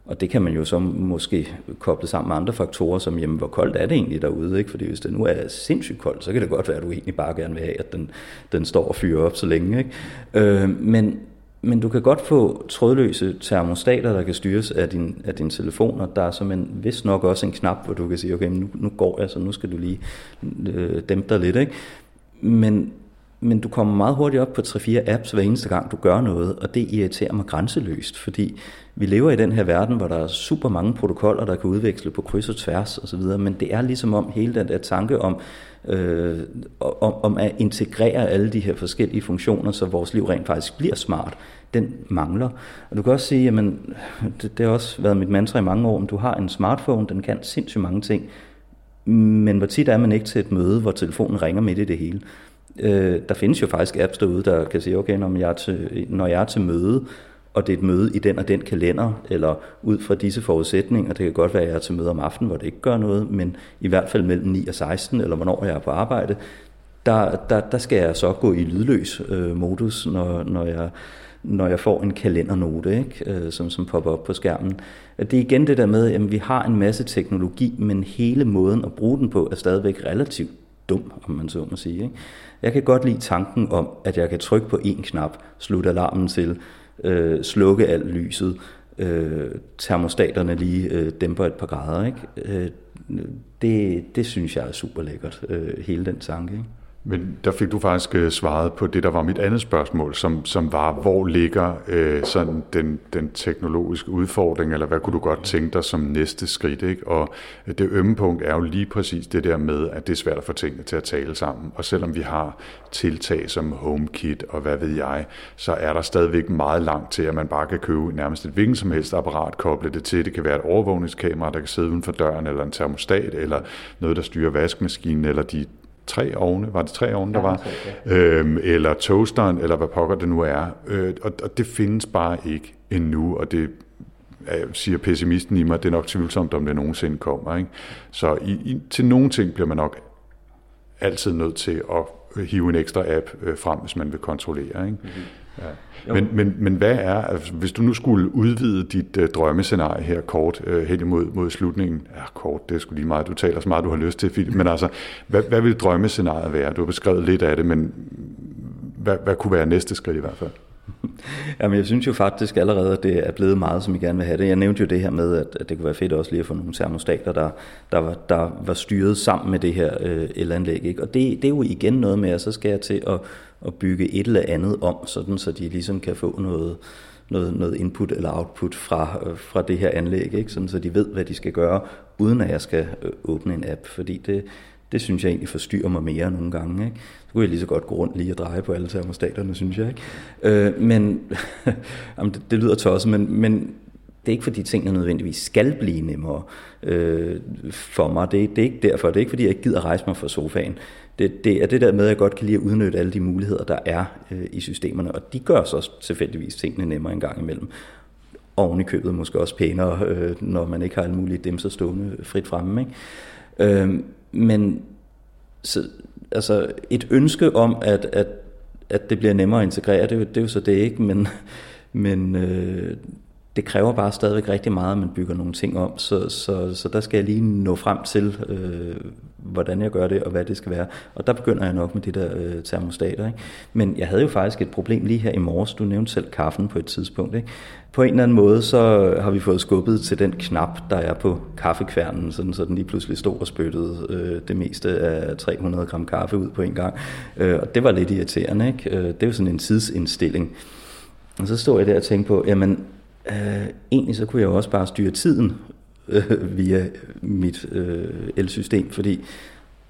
Og det kan man jo så måske koble sammen med andre faktorer, som jamen, hvor koldt er det egentlig derude? Ikke? Fordi hvis det nu er sindssygt koldt, så kan det godt være, at du egentlig bare gerne vil have, at den, den står og fyrer op så længe. Ikke? Øh, men, men du kan godt få trådløse termostater, der kan styres af din, af din telefon, og der er som en, vist nok også en knap, hvor du kan sige, okay, nu, nu går jeg, så nu skal du lige øh, dæmpe dig lidt. Ikke? Men, men du kommer meget hurtigt op på 3-4 apps hver eneste gang, du gør noget, og det irriterer mig grænseløst, fordi vi lever i den her verden, hvor der er super mange protokoller, der kan udveksle på kryds og tværs osv., men det er ligesom om hele den der tanke om, øh, om, om at integrere alle de her forskellige funktioner, så vores liv rent faktisk bliver smart, den mangler. Og du kan også sige, jamen, det, det har også været mit mantra i mange år, om du har en smartphone, den kan sindssygt mange ting, men hvor tit er man ikke til et møde, hvor telefonen ringer midt i det hele. Øh, der findes jo faktisk apps derude, der kan sige, okay, når jeg, er til, når jeg er til møde, og det er et møde i den og den kalender, eller ud fra disse forudsætninger, det kan godt være, at jeg er til møde om aftenen, hvor det ikke gør noget, men i hvert fald mellem 9 og 16, eller hvornår jeg er på arbejde, der, der, der skal jeg så gå i lydløs øh, modus, når, når, jeg, når jeg får en kalendernote, ikke? Øh, som, som popper op på skærmen. Det er igen det der med, at vi har en masse teknologi, men hele måden at bruge den på er stadigvæk relativt dum, om man så må sige. Ikke? Jeg kan godt lide tanken om, at jeg kan trykke på en knap, slutte alarmen til, øh, slukke alt lyset, øh, termostaterne lige øh, dæmper et par grader. Ikke? Øh, det, det synes jeg er super lækkert, øh, hele den tanke. Ikke? Men der fik du faktisk øh, svaret på det, der var mit andet spørgsmål, som, som var, hvor ligger øh, sådan den, den teknologiske udfordring, eller hvad kunne du godt tænke dig som næste skridt? Ikke? Og øh, det ømme punkt er jo lige præcis det der med, at det er svært at få tingene til at tale sammen. Og selvom vi har tiltag som HomeKit og hvad ved jeg, så er der stadigvæk meget langt til, at man bare kan købe nærmest et hvilken som helst apparat, koble det til. Det kan være et overvågningskamera, der kan sidde uden for døren, eller en termostat, eller noget, der styrer vaskemaskinen, eller de tre ovne, var det tre ovne, der var, øhm, eller toasteren, eller hvad pokker det nu er. Øh, og, og det findes bare ikke endnu, og det er, siger pessimisten i mig, det er nok tvivlsomt, om det nogensinde kommer. Ikke? Så i, i, til nogle ting bliver man nok altid nødt til at hive en ekstra app øh, frem, hvis man vil kontrollere. Ikke? Mm-hmm. Ja. Men, men, men hvad er, altså, hvis du nu skulle udvide dit uh, drømmescenarie her kort, uh, hen imod mod slutningen, ja kort, det er sgu lige meget, du taler så meget, du har lyst til, Philip, men altså, hvad, hvad vil drømmescenariet være? Du har beskrevet lidt af det, men hvad, hvad kunne være næste skridt i hvert fald? Jamen, jeg synes jo faktisk allerede, at det er blevet meget, som I gerne vil have det. Jeg nævnte jo det her med, at, at det kunne være fedt også lige at få nogle termostater, der, der, var, der var styret sammen med det her øh, elanlæg. Ikke? Og det, det er jo igen noget med, at så skal jeg til at, at bygge et eller andet om, sådan, så de ligesom kan få noget, noget, noget input eller output fra, øh, fra det her anlæg, ikke? Sådan, så de ved, hvad de skal gøre, uden at jeg skal øh, åbne en app. Fordi det, det synes jeg egentlig forstyrrer mig mere nogle gange. Ikke? Så kunne jeg lige så godt gå rundt lige og dreje på alle termostaterne, synes jeg. Ikke? Øh, men jamen, det, det lyder tosset, men, men det er ikke fordi tingene nødvendigvis skal blive nemmere øh, for mig. Det, det er ikke derfor. Det er ikke fordi jeg ikke gider rejse mig fra sofaen. Det, det er det der med, at jeg godt kan lide at udnytte alle de muligheder, der er øh, i systemerne. Og de gør så tilfældigvis tingene nemmere en gang imellem. Oven i købet måske også pænere, øh, når man ikke har alle mulige dem så stående frit fremme. Ikke? Øh, men så, altså et ønske om, at, at, at det bliver nemmere at integrere, det, det er jo så det ikke, men, men øh, det kræver bare stadigvæk rigtig meget, at man bygger nogle ting om, så, så, så der skal jeg lige nå frem til, øh, hvordan jeg gør det, og hvad det skal være. Og der begynder jeg nok med de der øh, termostater. Ikke? Men jeg havde jo faktisk et problem lige her i morges. Du nævnte selv kaffen på et tidspunkt. Ikke? På en eller anden måde, så har vi fået skubbet til den knap, der er på kaffekværnen, sådan, så den lige pludselig stod og spyttede øh, det meste af 300 gram kaffe ud på en gang. Øh, og det var lidt irriterende. Ikke? Øh, det er jo sådan en tidsindstilling. Og så stod jeg der og tænkte på, jamen øh, egentlig så kunne jeg også bare styre tiden øh, via mit øh, elsystem, fordi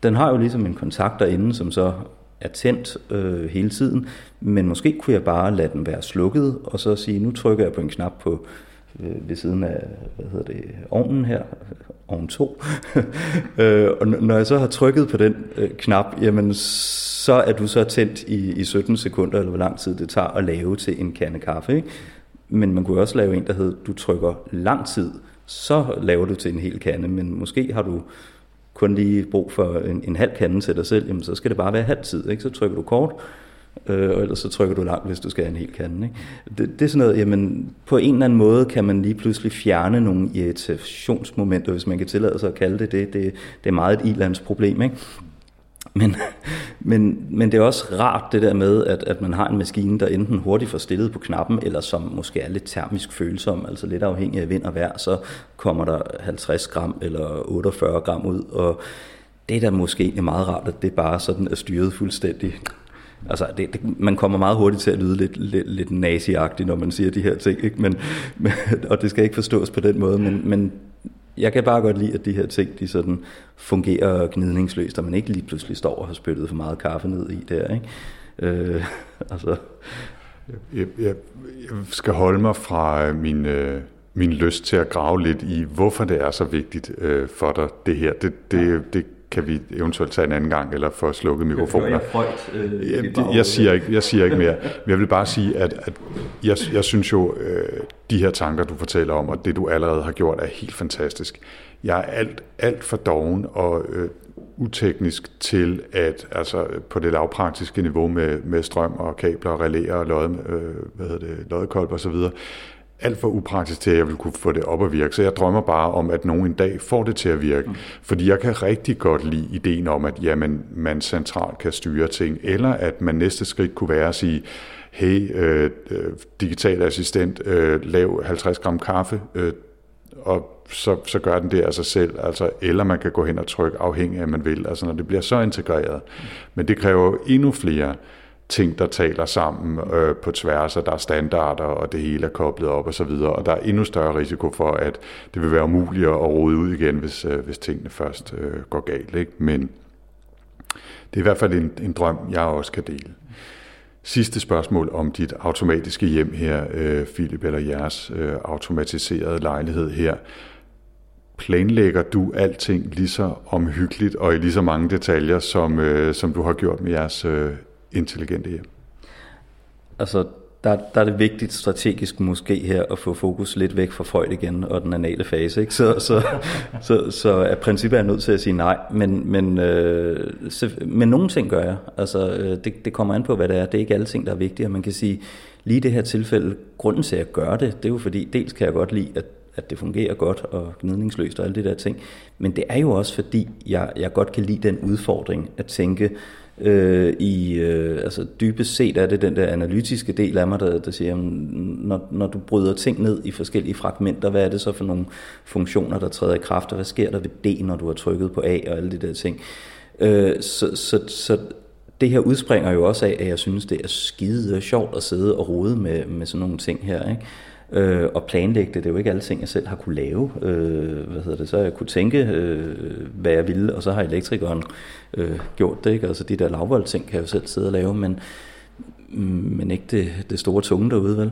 den har jo ligesom en kontakt derinde, som så er tændt øh, hele tiden, men måske kunne jeg bare lade den være slukket, og så sige, nu trykker jeg på en knap på øh, ved siden af, hvad hedder det, ovnen her, ovn 2. øh, og når jeg så har trykket på den øh, knap, jamen så er du så tændt i, i 17 sekunder, eller hvor lang tid det tager at lave til en kande kaffe. Ikke? Men man kunne også lave en, der hedder, du trykker lang tid, så laver du til en hel kande, men måske har du kun lige brug for en, en halv kande til dig selv, jamen så skal det bare være halv tid, ikke? så trykker du kort, øh, og ellers så trykker du langt, hvis du skal have en hel kande. Ikke? Det, det er sådan noget, jamen på en eller anden måde kan man lige pludselig fjerne nogle irritationsmomenter, hvis man kan tillade sig at kalde det det. Det, det er meget et ilandsproblem, ikke? Men, men, men det er også rart det der med, at, at man har en maskine, der enten hurtigt får stillet på knappen, eller som måske er lidt termisk følsom, altså lidt afhængig af vind og vejr, så kommer der 50 gram eller 48 gram ud, og det er da måske egentlig meget rart, at det bare sådan er styret fuldstændig. Altså, det, det, man kommer meget hurtigt til at lyde lidt, lidt, lidt nazi når man siger de her ting, ikke? Men, men, og det skal ikke forstås på den måde, men, men jeg kan bare godt lide, at de her ting, de sådan fungerer gnidningsløst, og man ikke lige pludselig står og har spyttet for meget kaffe ned i der, ikke? Øh, altså. jeg, jeg, jeg skal holde mig fra øh, min, øh, min lyst til at grave lidt i, hvorfor det er så vigtigt øh, for dig, det her. Det, det, det kan vi eventuelt tage en anden gang, eller få slukket mikrofoner. Jeg, frøjt, øh, jeg, jeg, siger ikke, jeg siger ikke mere. Jeg vil bare sige, at, at jeg, jeg synes jo, øh, de her tanker, du fortæller om, og det du allerede har gjort, er helt fantastisk. Jeg er alt, alt for doven og øh, uteknisk til at, altså på det lavpraktiske niveau med, med strøm og kabler og relæer og lod, øh, hvad hedder det, loddekolb og så videre, alt for upraktisk til, at jeg vil kunne få det op at virke. Så jeg drømmer bare om, at nogen en dag får det til at virke. Mm. Fordi jeg kan rigtig godt lide ideen om, at jamen, man centralt kan styre ting, eller at man næste skridt kunne være at sige, hey, øh, øh digital assistent, øh, lav 50 gram kaffe, øh, og så, så gør den det af sig selv. Altså, eller man kan gå hen og trykke afhængig af, man vil. Altså, når det bliver så integreret. Mm. Men det kræver endnu flere ting, der taler sammen øh, på tværs, og der er standarder, og det hele er koblet op og så videre, og der er endnu større risiko for, at det vil være umuligt at rode ud igen, hvis, øh, hvis tingene først øh, går galt. Ikke? Men det er i hvert fald en, en drøm, jeg også kan dele. Sidste spørgsmål om dit automatiske hjem her, øh, Philip, eller jeres øh, automatiserede lejlighed her. Planlægger du alting lige så omhyggeligt og i lige så mange detaljer, som, øh, som du har gjort med jeres øh, intelligente hjem? Altså, der, der er det vigtigt strategisk måske her at få fokus lidt væk fra Freud igen og den anale fase. Ikke? Så, så, så, så af princippet er jeg nødt til at sige nej, men, men, øh, så, men nogle ting gør jeg. Altså, øh, det, det kommer an på, hvad det er. Det er ikke alle ting, der er vigtige. Man kan sige, lige i det her tilfælde, grunden til at gøre det, det er jo fordi, dels kan jeg godt lide, at at det fungerer godt og gnidningsløst og alle de der ting. Men det er jo også fordi, jeg, jeg godt kan lide den udfordring at tænke, øh, i, øh, altså dybest set er det den der analytiske del af mig, der, der siger, når, når du bryder ting ned i forskellige fragmenter, hvad er det så for nogle funktioner, der træder i kraft, og hvad sker der ved D, når du har trykket på A og alle de der ting. Øh, så, så, så det her udspringer jo også af, at jeg synes, det er skide sjovt at sidde og rode med, med sådan nogle ting her. Ikke? Øh, og planlægge det. Det er jo ikke alle ting, jeg selv har kunne lave. Øh, hvad hedder det? Så jeg kunne tænke, øh, hvad jeg ville, og så har elektrikeren øh, gjort det. Ikke? Altså de der lavvold ting kan jeg jo selv sidde og lave, men, men ikke det, det store tunge derude, vel?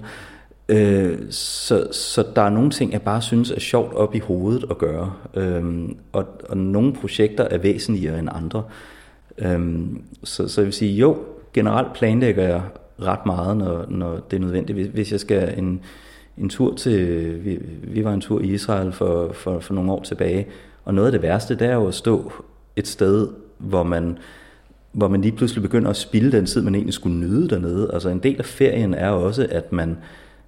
Øh, så, så der er nogle ting, jeg bare synes er sjovt op i hovedet at gøre. Øh, og, og nogle projekter er væsentligere end andre. Øh, så, så jeg vil sige, jo, generelt planlægger jeg ret meget, når, når det er nødvendigt. Hvis jeg skal en, en tur til, vi, vi var en tur i Israel for, for, for nogle år tilbage, og noget af det værste, det er jo at stå et sted, hvor man, hvor man lige pludselig begynder at spille den tid, man egentlig skulle nyde dernede. Altså en del af ferien er også, at man,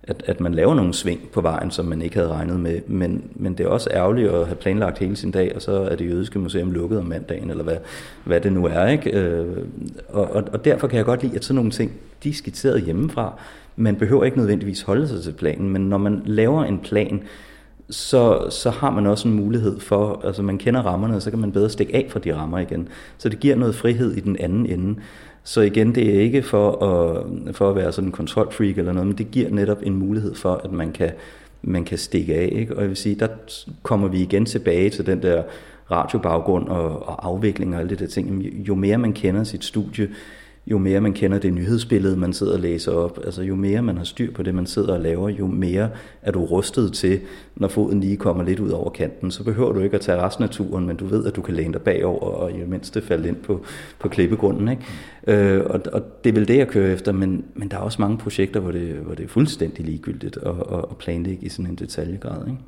at, at man laver nogle sving på vejen, som man ikke havde regnet med. Men, men det er også ærgerligt at have planlagt hele sin dag, og så er det jødiske museum lukket om mandagen, eller hvad, hvad det nu er. Ikke? Øh, og, og, og derfor kan jeg godt lide, at sådan nogle ting, de er skitseret hjemmefra. Man behøver ikke nødvendigvis holde sig til planen, men når man laver en plan, så, så har man også en mulighed for, altså man kender rammerne, og så kan man bedre stikke af fra de rammer igen. Så det giver noget frihed i den anden ende. Så igen, det er ikke for at, for at være sådan en kontrolfreak eller noget, men det giver netop en mulighed for, at man kan, man kan stikke af. Ikke? Og jeg vil sige, der kommer vi igen tilbage til den der radiobaggrund og, og afvikling og alle de der ting. Jo mere man kender sit studie, jo mere man kender det nyhedsbillede, man sidder og læser op, altså jo mere man har styr på det, man sidder og laver, jo mere er du rustet til, når foden lige kommer lidt ud over kanten. Så behøver du ikke at tage resten af turen, men du ved, at du kan læne dig bagover og i det mindste falde ind på, på klippegrunden. Ikke? Øh, og, og det er vel det, jeg kører efter, men, men der er også mange projekter, hvor det, hvor det er fuldstændig ligegyldigt at, at, at planlægge i sådan en detaljegrad. Ikke?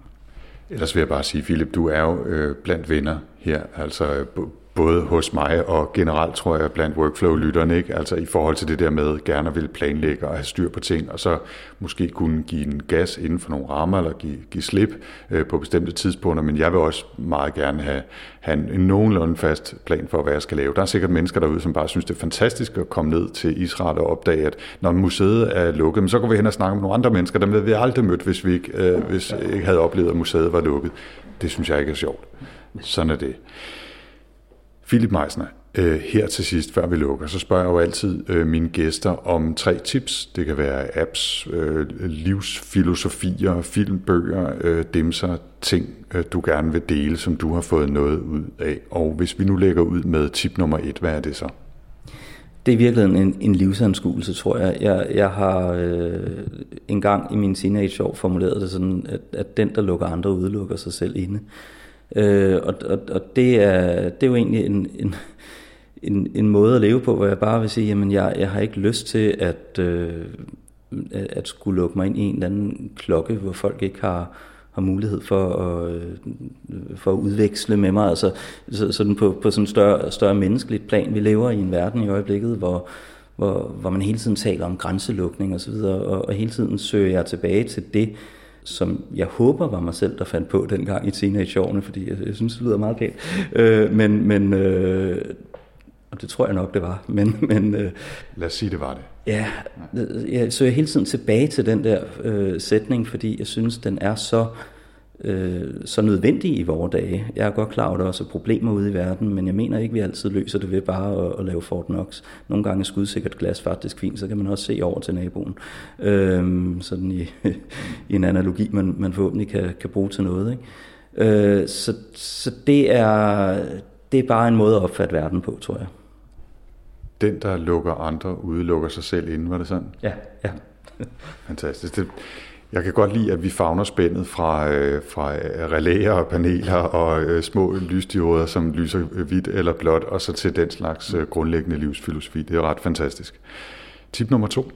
Ellers vil jeg bare sige, Philip, du er jo øh, blandt venner her, altså øh, både hos mig og generelt, tror jeg, blandt workflow-lytterne, ikke? altså i forhold til det der med gerne vil planlægge og have styr på ting, og så måske kunne give en gas inden for nogle rammer, eller give, give slip øh, på bestemte tidspunkter, men jeg vil også meget gerne have, have en, en nogenlunde fast plan for, hvad jeg skal lave. Der er sikkert mennesker derude, som bare synes, det er fantastisk at komme ned til Israel og opdage, at når museet er lukket, så går vi hen og snakker med nogle andre mennesker, dem havde vi aldrig mødt, hvis vi ikke, øh, hvis ikke havde oplevet, at museet var lukket. Det synes jeg ikke er sjovt. Sådan er det. Philip Meisner, øh, her til sidst, før vi lukker, så spørger jeg jo altid øh, mine gæster om tre tips. Det kan være apps, øh, livsfilosofier, filmbøger, øh, dimser, ting, øh, du gerne vil dele, som du har fået noget ud af. Og hvis vi nu lægger ud med tip nummer et, hvad er det så? Det er virkelig en, en livsanskuelse, tror jeg. Jeg, jeg har øh, en gang i min teenageår formuleret det sådan, at, at den, der lukker andre, udelukker sig selv inde. Øh, Øh, og og, og det, er, det er jo egentlig en, en, en, en måde at leve på, hvor jeg bare vil sige, jamen jeg, jeg har ikke lyst til at, øh, at skulle lukke mig ind i en eller anden klokke, hvor folk ikke har, har mulighed for at, øh, for at udveksle med mig. Altså så, sådan på, på sådan en større, større menneskeligt plan. Vi lever i en verden i øjeblikket, hvor, hvor, hvor man hele tiden taler om grænselukning osv., og, og, og hele tiden søger jeg tilbage til det, som jeg håber var mig selv, der fandt på dengang i teenageårene, fordi jeg, jeg synes, det lyder meget pænt. Øh, men, men øh, og det tror jeg nok, det var. Men, men, øh, Lad os sige, det var det. Ja, jeg søger hele tiden tilbage til den der øh, sætning, fordi jeg synes, den er så øh, øh, så nødvendige i vores dage. Jeg er godt klar over, at der også er problemer ude i verden, men jeg mener ikke, at vi altid løser det ved bare at, at lave Fort Knox. Nogle gange er skudsikkert glas faktisk fint, så kan man også se over til naboen. Øh, sådan i, i en analogi, man, man forhåbentlig kan, kan bruge til noget. Ikke? Øh, så så det, er, det er bare en måde at opfatte verden på, tror jeg. Den, der lukker andre, udelukker sig selv inden, var det sådan? Ja, ja. Fantastisk. Det, jeg kan godt lide, at vi fagner spændet fra, øh, fra øh, relæer og paneler og øh, små lysdioder, som lyser øh, hvidt eller blåt, og så til den slags øh, grundlæggende livsfilosofi. Det er ret fantastisk. Tip nummer to.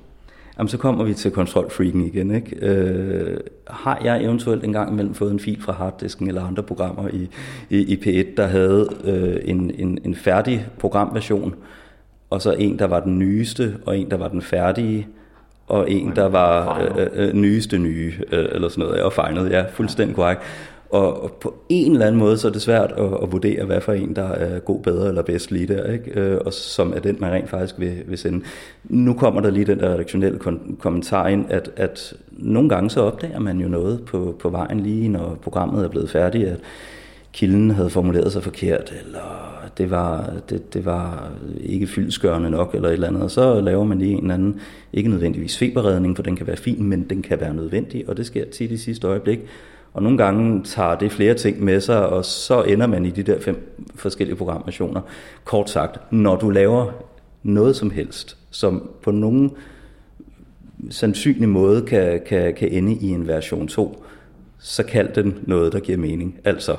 Jamen, så kommer vi til kontrolfreaken igen. Ikke? Øh, har jeg eventuelt engang imellem fået en fil fra harddisken eller andre programmer i, i, i P1, der havde øh, en, en, en færdig programversion, og så en, der var den nyeste, og en, der var den færdige, og en, der var øh, øh, nyeste nye, øh, eller sådan noget, og fejnet, ja, fuldstændig korrekt. Og, og på en eller anden måde, så er det svært at, at vurdere, hvad for en, der er god, bedre eller bedst lige der, ikke? Øh, og som er den, man rent faktisk vil, vil sende. Nu kommer der lige den der redaktionelle kon- kommentar ind, at, at nogle gange så opdager man jo noget på, på vejen lige, når programmet er blevet færdigt, at kilden havde formuleret sig forkert, eller det var, det, det var ikke fyldskørende nok, eller et eller andet. Og så laver man lige en eller anden, ikke nødvendigvis feberredning, for den kan være fin, men den kan være nødvendig, og det sker tit i sidste øjeblik. Og nogle gange tager det flere ting med sig, og så ender man i de der fem forskellige programmationer. Kort sagt, når du laver noget som helst, som på nogen sandsynlig måde kan, kan, kan ende i en version 2, så kald den noget, der giver mening. Altså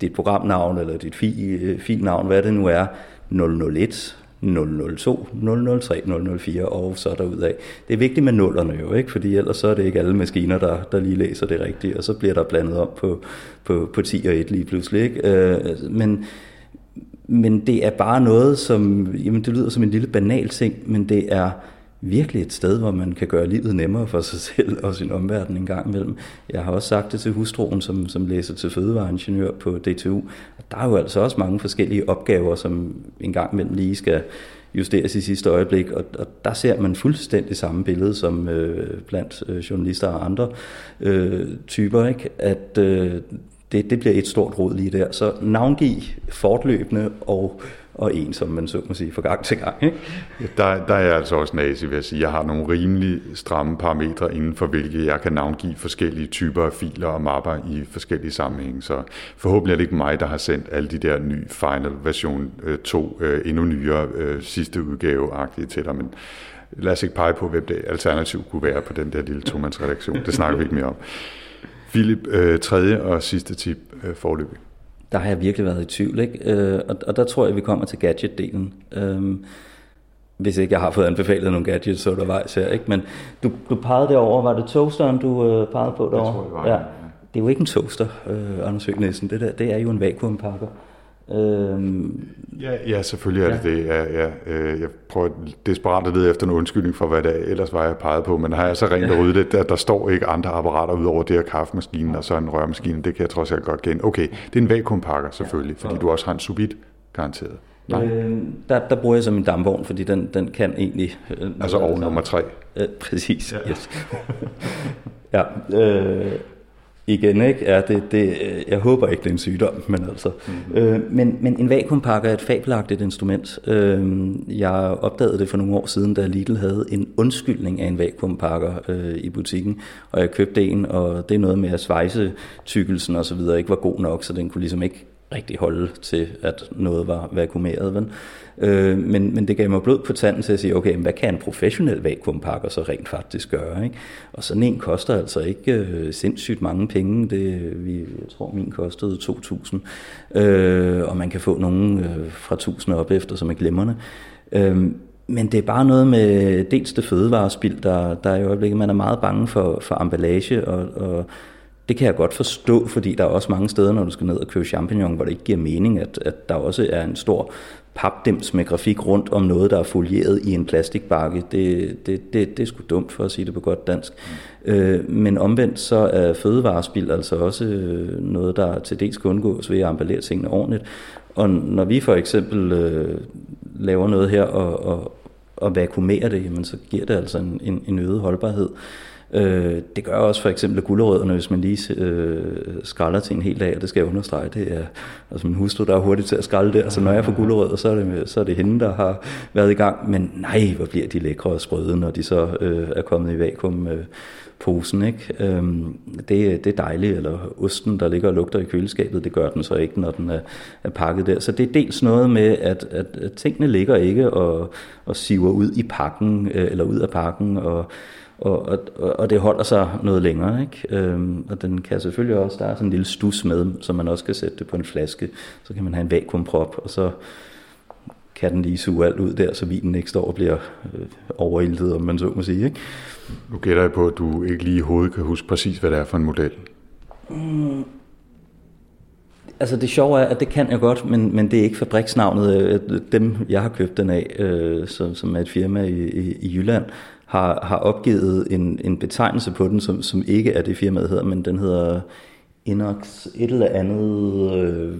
dit programnavn eller dit filnavn, øh, hvad det nu er, 001, 002, 003, 004 og så derudad. Det er vigtigt med nullerne jo, ikke? fordi ellers så er det ikke alle maskiner, der, der lige læser det rigtigt, og så bliver der blandet op på, på, på 10 og 1 lige pludselig. Ikke? Øh, men, men det er bare noget, som, jamen det lyder som en lille banal ting, men det er virkelig et sted, hvor man kan gøre livet nemmere for sig selv og sin omverden en gang imellem. Jeg har også sagt det til hustruen, som, som læser til fødevareingeniør på DTU. Der er jo altså også mange forskellige opgaver, som en gang imellem lige skal justeres i sidste øjeblik, og, og der ser man fuldstændig samme billede som øh, blandt øh, journalister og andre øh, typer, ikke? at øh, det, det bliver et stort råd lige der. Så navngiv fortløbende og og en, som man så må sige, fra gang til gang. Ikke? Der, der er jeg altså også nazi, vil jeg sige. Jeg har nogle rimelig stramme parametre inden for, hvilke jeg kan navngive forskellige typer af filer og mapper i forskellige sammenhænge. Så forhåbentlig er det ikke mig, der har sendt alle de der nye Final version øh, 2, øh, endnu nyere øh, sidste udgave-agtige til dig, men lad os ikke pege på, hvem det alternativ kunne være på den der lille tomandsredaktion. Det snakker vi ikke mere om. Philip, tredje og sidste tip forløbig der har jeg virkelig været i tvivl. Ikke? Øh, og, og der tror jeg, vi kommer til gadget-delen. Øh, hvis ikke jeg har fået anbefalet nogle gadgets undervejs her. Ikke? Men du, du pegede derover, var det toasteren, du øh, pegede på derovre? Jeg tror, det var. Ja. Det er jo ikke en toaster, øh, Anders Høgh Det, der, det er jo en vakuumpakker. Øhm, ja, ja, selvfølgelig er ja. det det. Ja, ja, øh, jeg prøver desperat at lede efter en undskyldning for, hvad det ellers var, jeg pegede på, men har jeg så rent ja. ryddet det, der, der står ikke andre apparater ud over det her kaffemaskinen og så en rørmaskine, det kan jeg trods alt godt gen. Okay, det er en vakuumpakker selvfølgelig, ja. fordi du også har en subit garanteret. Nej. Øh, der, der bruger jeg så min dampvogn, fordi den, den kan egentlig... Øh, altså over nummer tre. Øh, præcis, ja. yes. ja, øh, igen, ikke? Ja, det, det, jeg håber ikke, det er en sygdom, men altså. Mm-hmm. Øh, men, men en vakuumpakker er et fabelagtigt instrument. Øh, jeg opdagede det for nogle år siden, da Lidl havde en undskyldning af en vakuumpakker øh, i butikken, og jeg købte en, og det er noget med at svejse tykkelsen og så videre ikke var god nok, så den kunne ligesom ikke rigtig holde til, at noget var vakuumeret. Vel? Øh, men, men det gav mig blod på tanden til at sige, okay, hvad kan en professionel vakuumpakker så rent faktisk gøre? Ikke? Og sådan en koster altså ikke øh, sindssygt mange penge. Det, vi, jeg tror, min kostede 2.000. Øh, og man kan få nogen øh, fra 1.000 op efter, som er glemmerne. Øh, men det er bare noget med dels det fødevarespil, der, der er i øjeblikket, man er meget bange for, for emballage, og, og det kan jeg godt forstå, fordi der er også mange steder, når du skal ned og købe champignon, hvor det ikke giver mening, at, at der også er en stor papdims med grafik rundt om noget, der er folieret i en plastikbakke. Det, det, det, det er sgu dumt for at sige det på godt dansk. Mm. Øh, men omvendt så er fødevarespil altså også øh, noget, der til dels kan undgås ved at emballere tingene ordentligt. Og når vi for eksempel øh, laver noget her og, og, og vakuumerer det, jamen, så giver det altså en, en, en øget holdbarhed. Øh, Øh, det gør også for eksempel gulerødderne, hvis man lige øh, skralder til en hel dag, og det skal jeg understrege, det er altså min hustru, der er hurtigt til at skralde det. Altså når jeg får gulerødder, så er, det, så er det hende, der har været i gang. Men nej, hvor bliver de lækre og sprøde, når de så øh, er kommet i vakuum. Øh, posen, ikke? Øhm, det, det er dejligt, eller osten, der ligger og lugter i køleskabet, det gør den så ikke, når den er, er pakket der. Så det er dels noget med, at, at, at tingene ligger ikke og, og siver ud i pakken, øh, eller ud af pakken, og og, og, og det holder sig noget længere. Ikke? Øhm, og den kan selvfølgelig også, der er sådan en lille stus med, så man også kan sætte det på en flaske, så kan man have en vakuumprop, og så kan den lige suge alt ud der, så vinen ikke står og bliver øh, overildet, om man så må sige. Ikke? Nu gætter jeg på, at du ikke lige i hovedet kan huske præcis, hvad det er for en model. Mm. Altså det sjove er, at det kan jeg godt, men, men det er ikke fabriksnavnet. Øh, dem, jeg har købt den af, øh, som, som er et firma i, i, i Jylland, har, har opgivet en, en betegnelse på den, som, som ikke er det firmaet hedder, men den hedder Inox et eller andet, øh,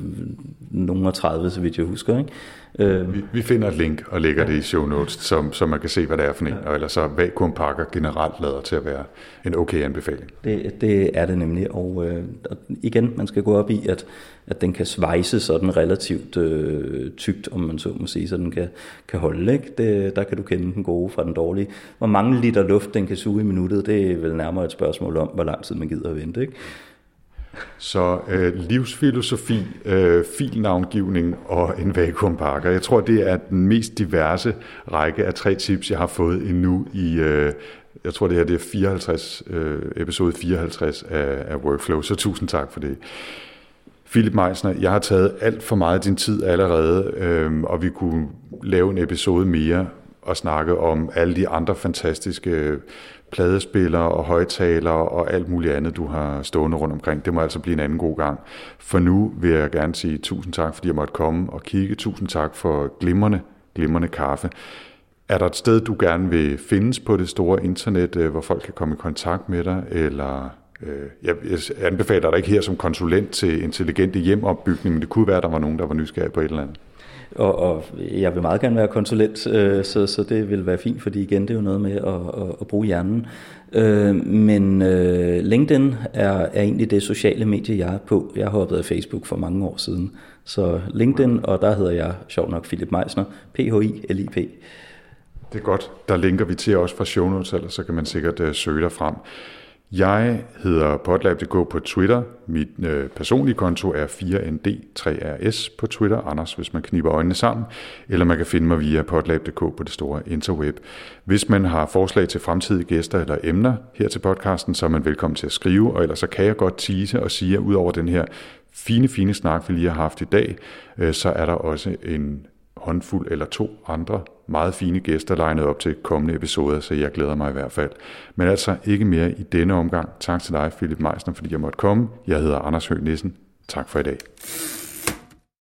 nogen 30, så vidt jeg husker. Ikke? Øh, vi, vi finder et link og lægger det i show notes, så, så man kan se, hvad det er for en. Ja. Og ellers så vakuum pakker generelt lader til at være en okay anbefaling. Det, det er det nemlig, og, øh, og igen, man skal gå op i, at, at den kan svejse sådan relativt øh, tykt, om man så må sige, så den kan, kan holde. Ikke? Det, der kan du kende den gode fra den dårlige. Hvor mange liter luft den kan suge i minuttet, det er vel nærmere et spørgsmål om, hvor lang tid man gider at vente. Ikke? Så øh, livsfilosofi, øh, filnavngivning og en vakuumpakker. Jeg tror, det er den mest diverse række af tre tips, jeg har fået endnu i, øh, jeg tror det her det er 54, øh, episode 54 af, af Workflow, så tusind tak for det. Philip Meisner, jeg har taget alt for meget af din tid allerede, øh, og vi kunne lave en episode mere og snakke om alle de andre fantastiske pladespillere og højtalere og alt muligt andet, du har stående rundt omkring. Det må altså blive en anden god gang. For nu vil jeg gerne sige tusind tak, fordi jeg måtte komme og kigge. Tusind tak for glimrende, glimrende kaffe. Er der et sted, du gerne vil findes på det store internet, øh, hvor folk kan komme i kontakt med dig, eller øh, jeg anbefaler dig ikke her som konsulent til intelligente hjemopbygning, men det kunne være, at der var nogen, der var nysgerrige på et eller andet. Og, og jeg vil meget gerne være konsulent, øh, så, så det vil være fint, fordi igen, det er jo noget med at, at, at bruge hjernen. Øh, men øh, LinkedIn er, er egentlig det sociale medie, jeg er på. Jeg har hoppet af Facebook for mange år siden. Så LinkedIn, og der hedder jeg sjov nok Philip Meisner, P-H-I-L-I-P. Det er godt. Der linker vi til også fra show notes, så kan man sikkert uh, søge dig frem. Jeg hedder potlab.dk på Twitter. Mit øh, personlige konto er 4nd3rs på Twitter, Anders, hvis man kniber øjnene sammen. Eller man kan finde mig via potlab.dk på det store interweb. Hvis man har forslag til fremtidige gæster eller emner her til podcasten, så er man velkommen til at skrive. Og ellers så kan jeg godt tease og sige, at ud over den her fine, fine snak, vi lige har haft i dag, øh, så er der også en håndfuld eller to andre meget fine gæster legnet op til kommende episoder, så jeg glæder mig i hvert fald. Men altså ikke mere i denne omgang. Tak til dig, Philip Meisner, fordi jeg måtte komme. Jeg hedder Anders Høgh Nissen. Tak for i dag.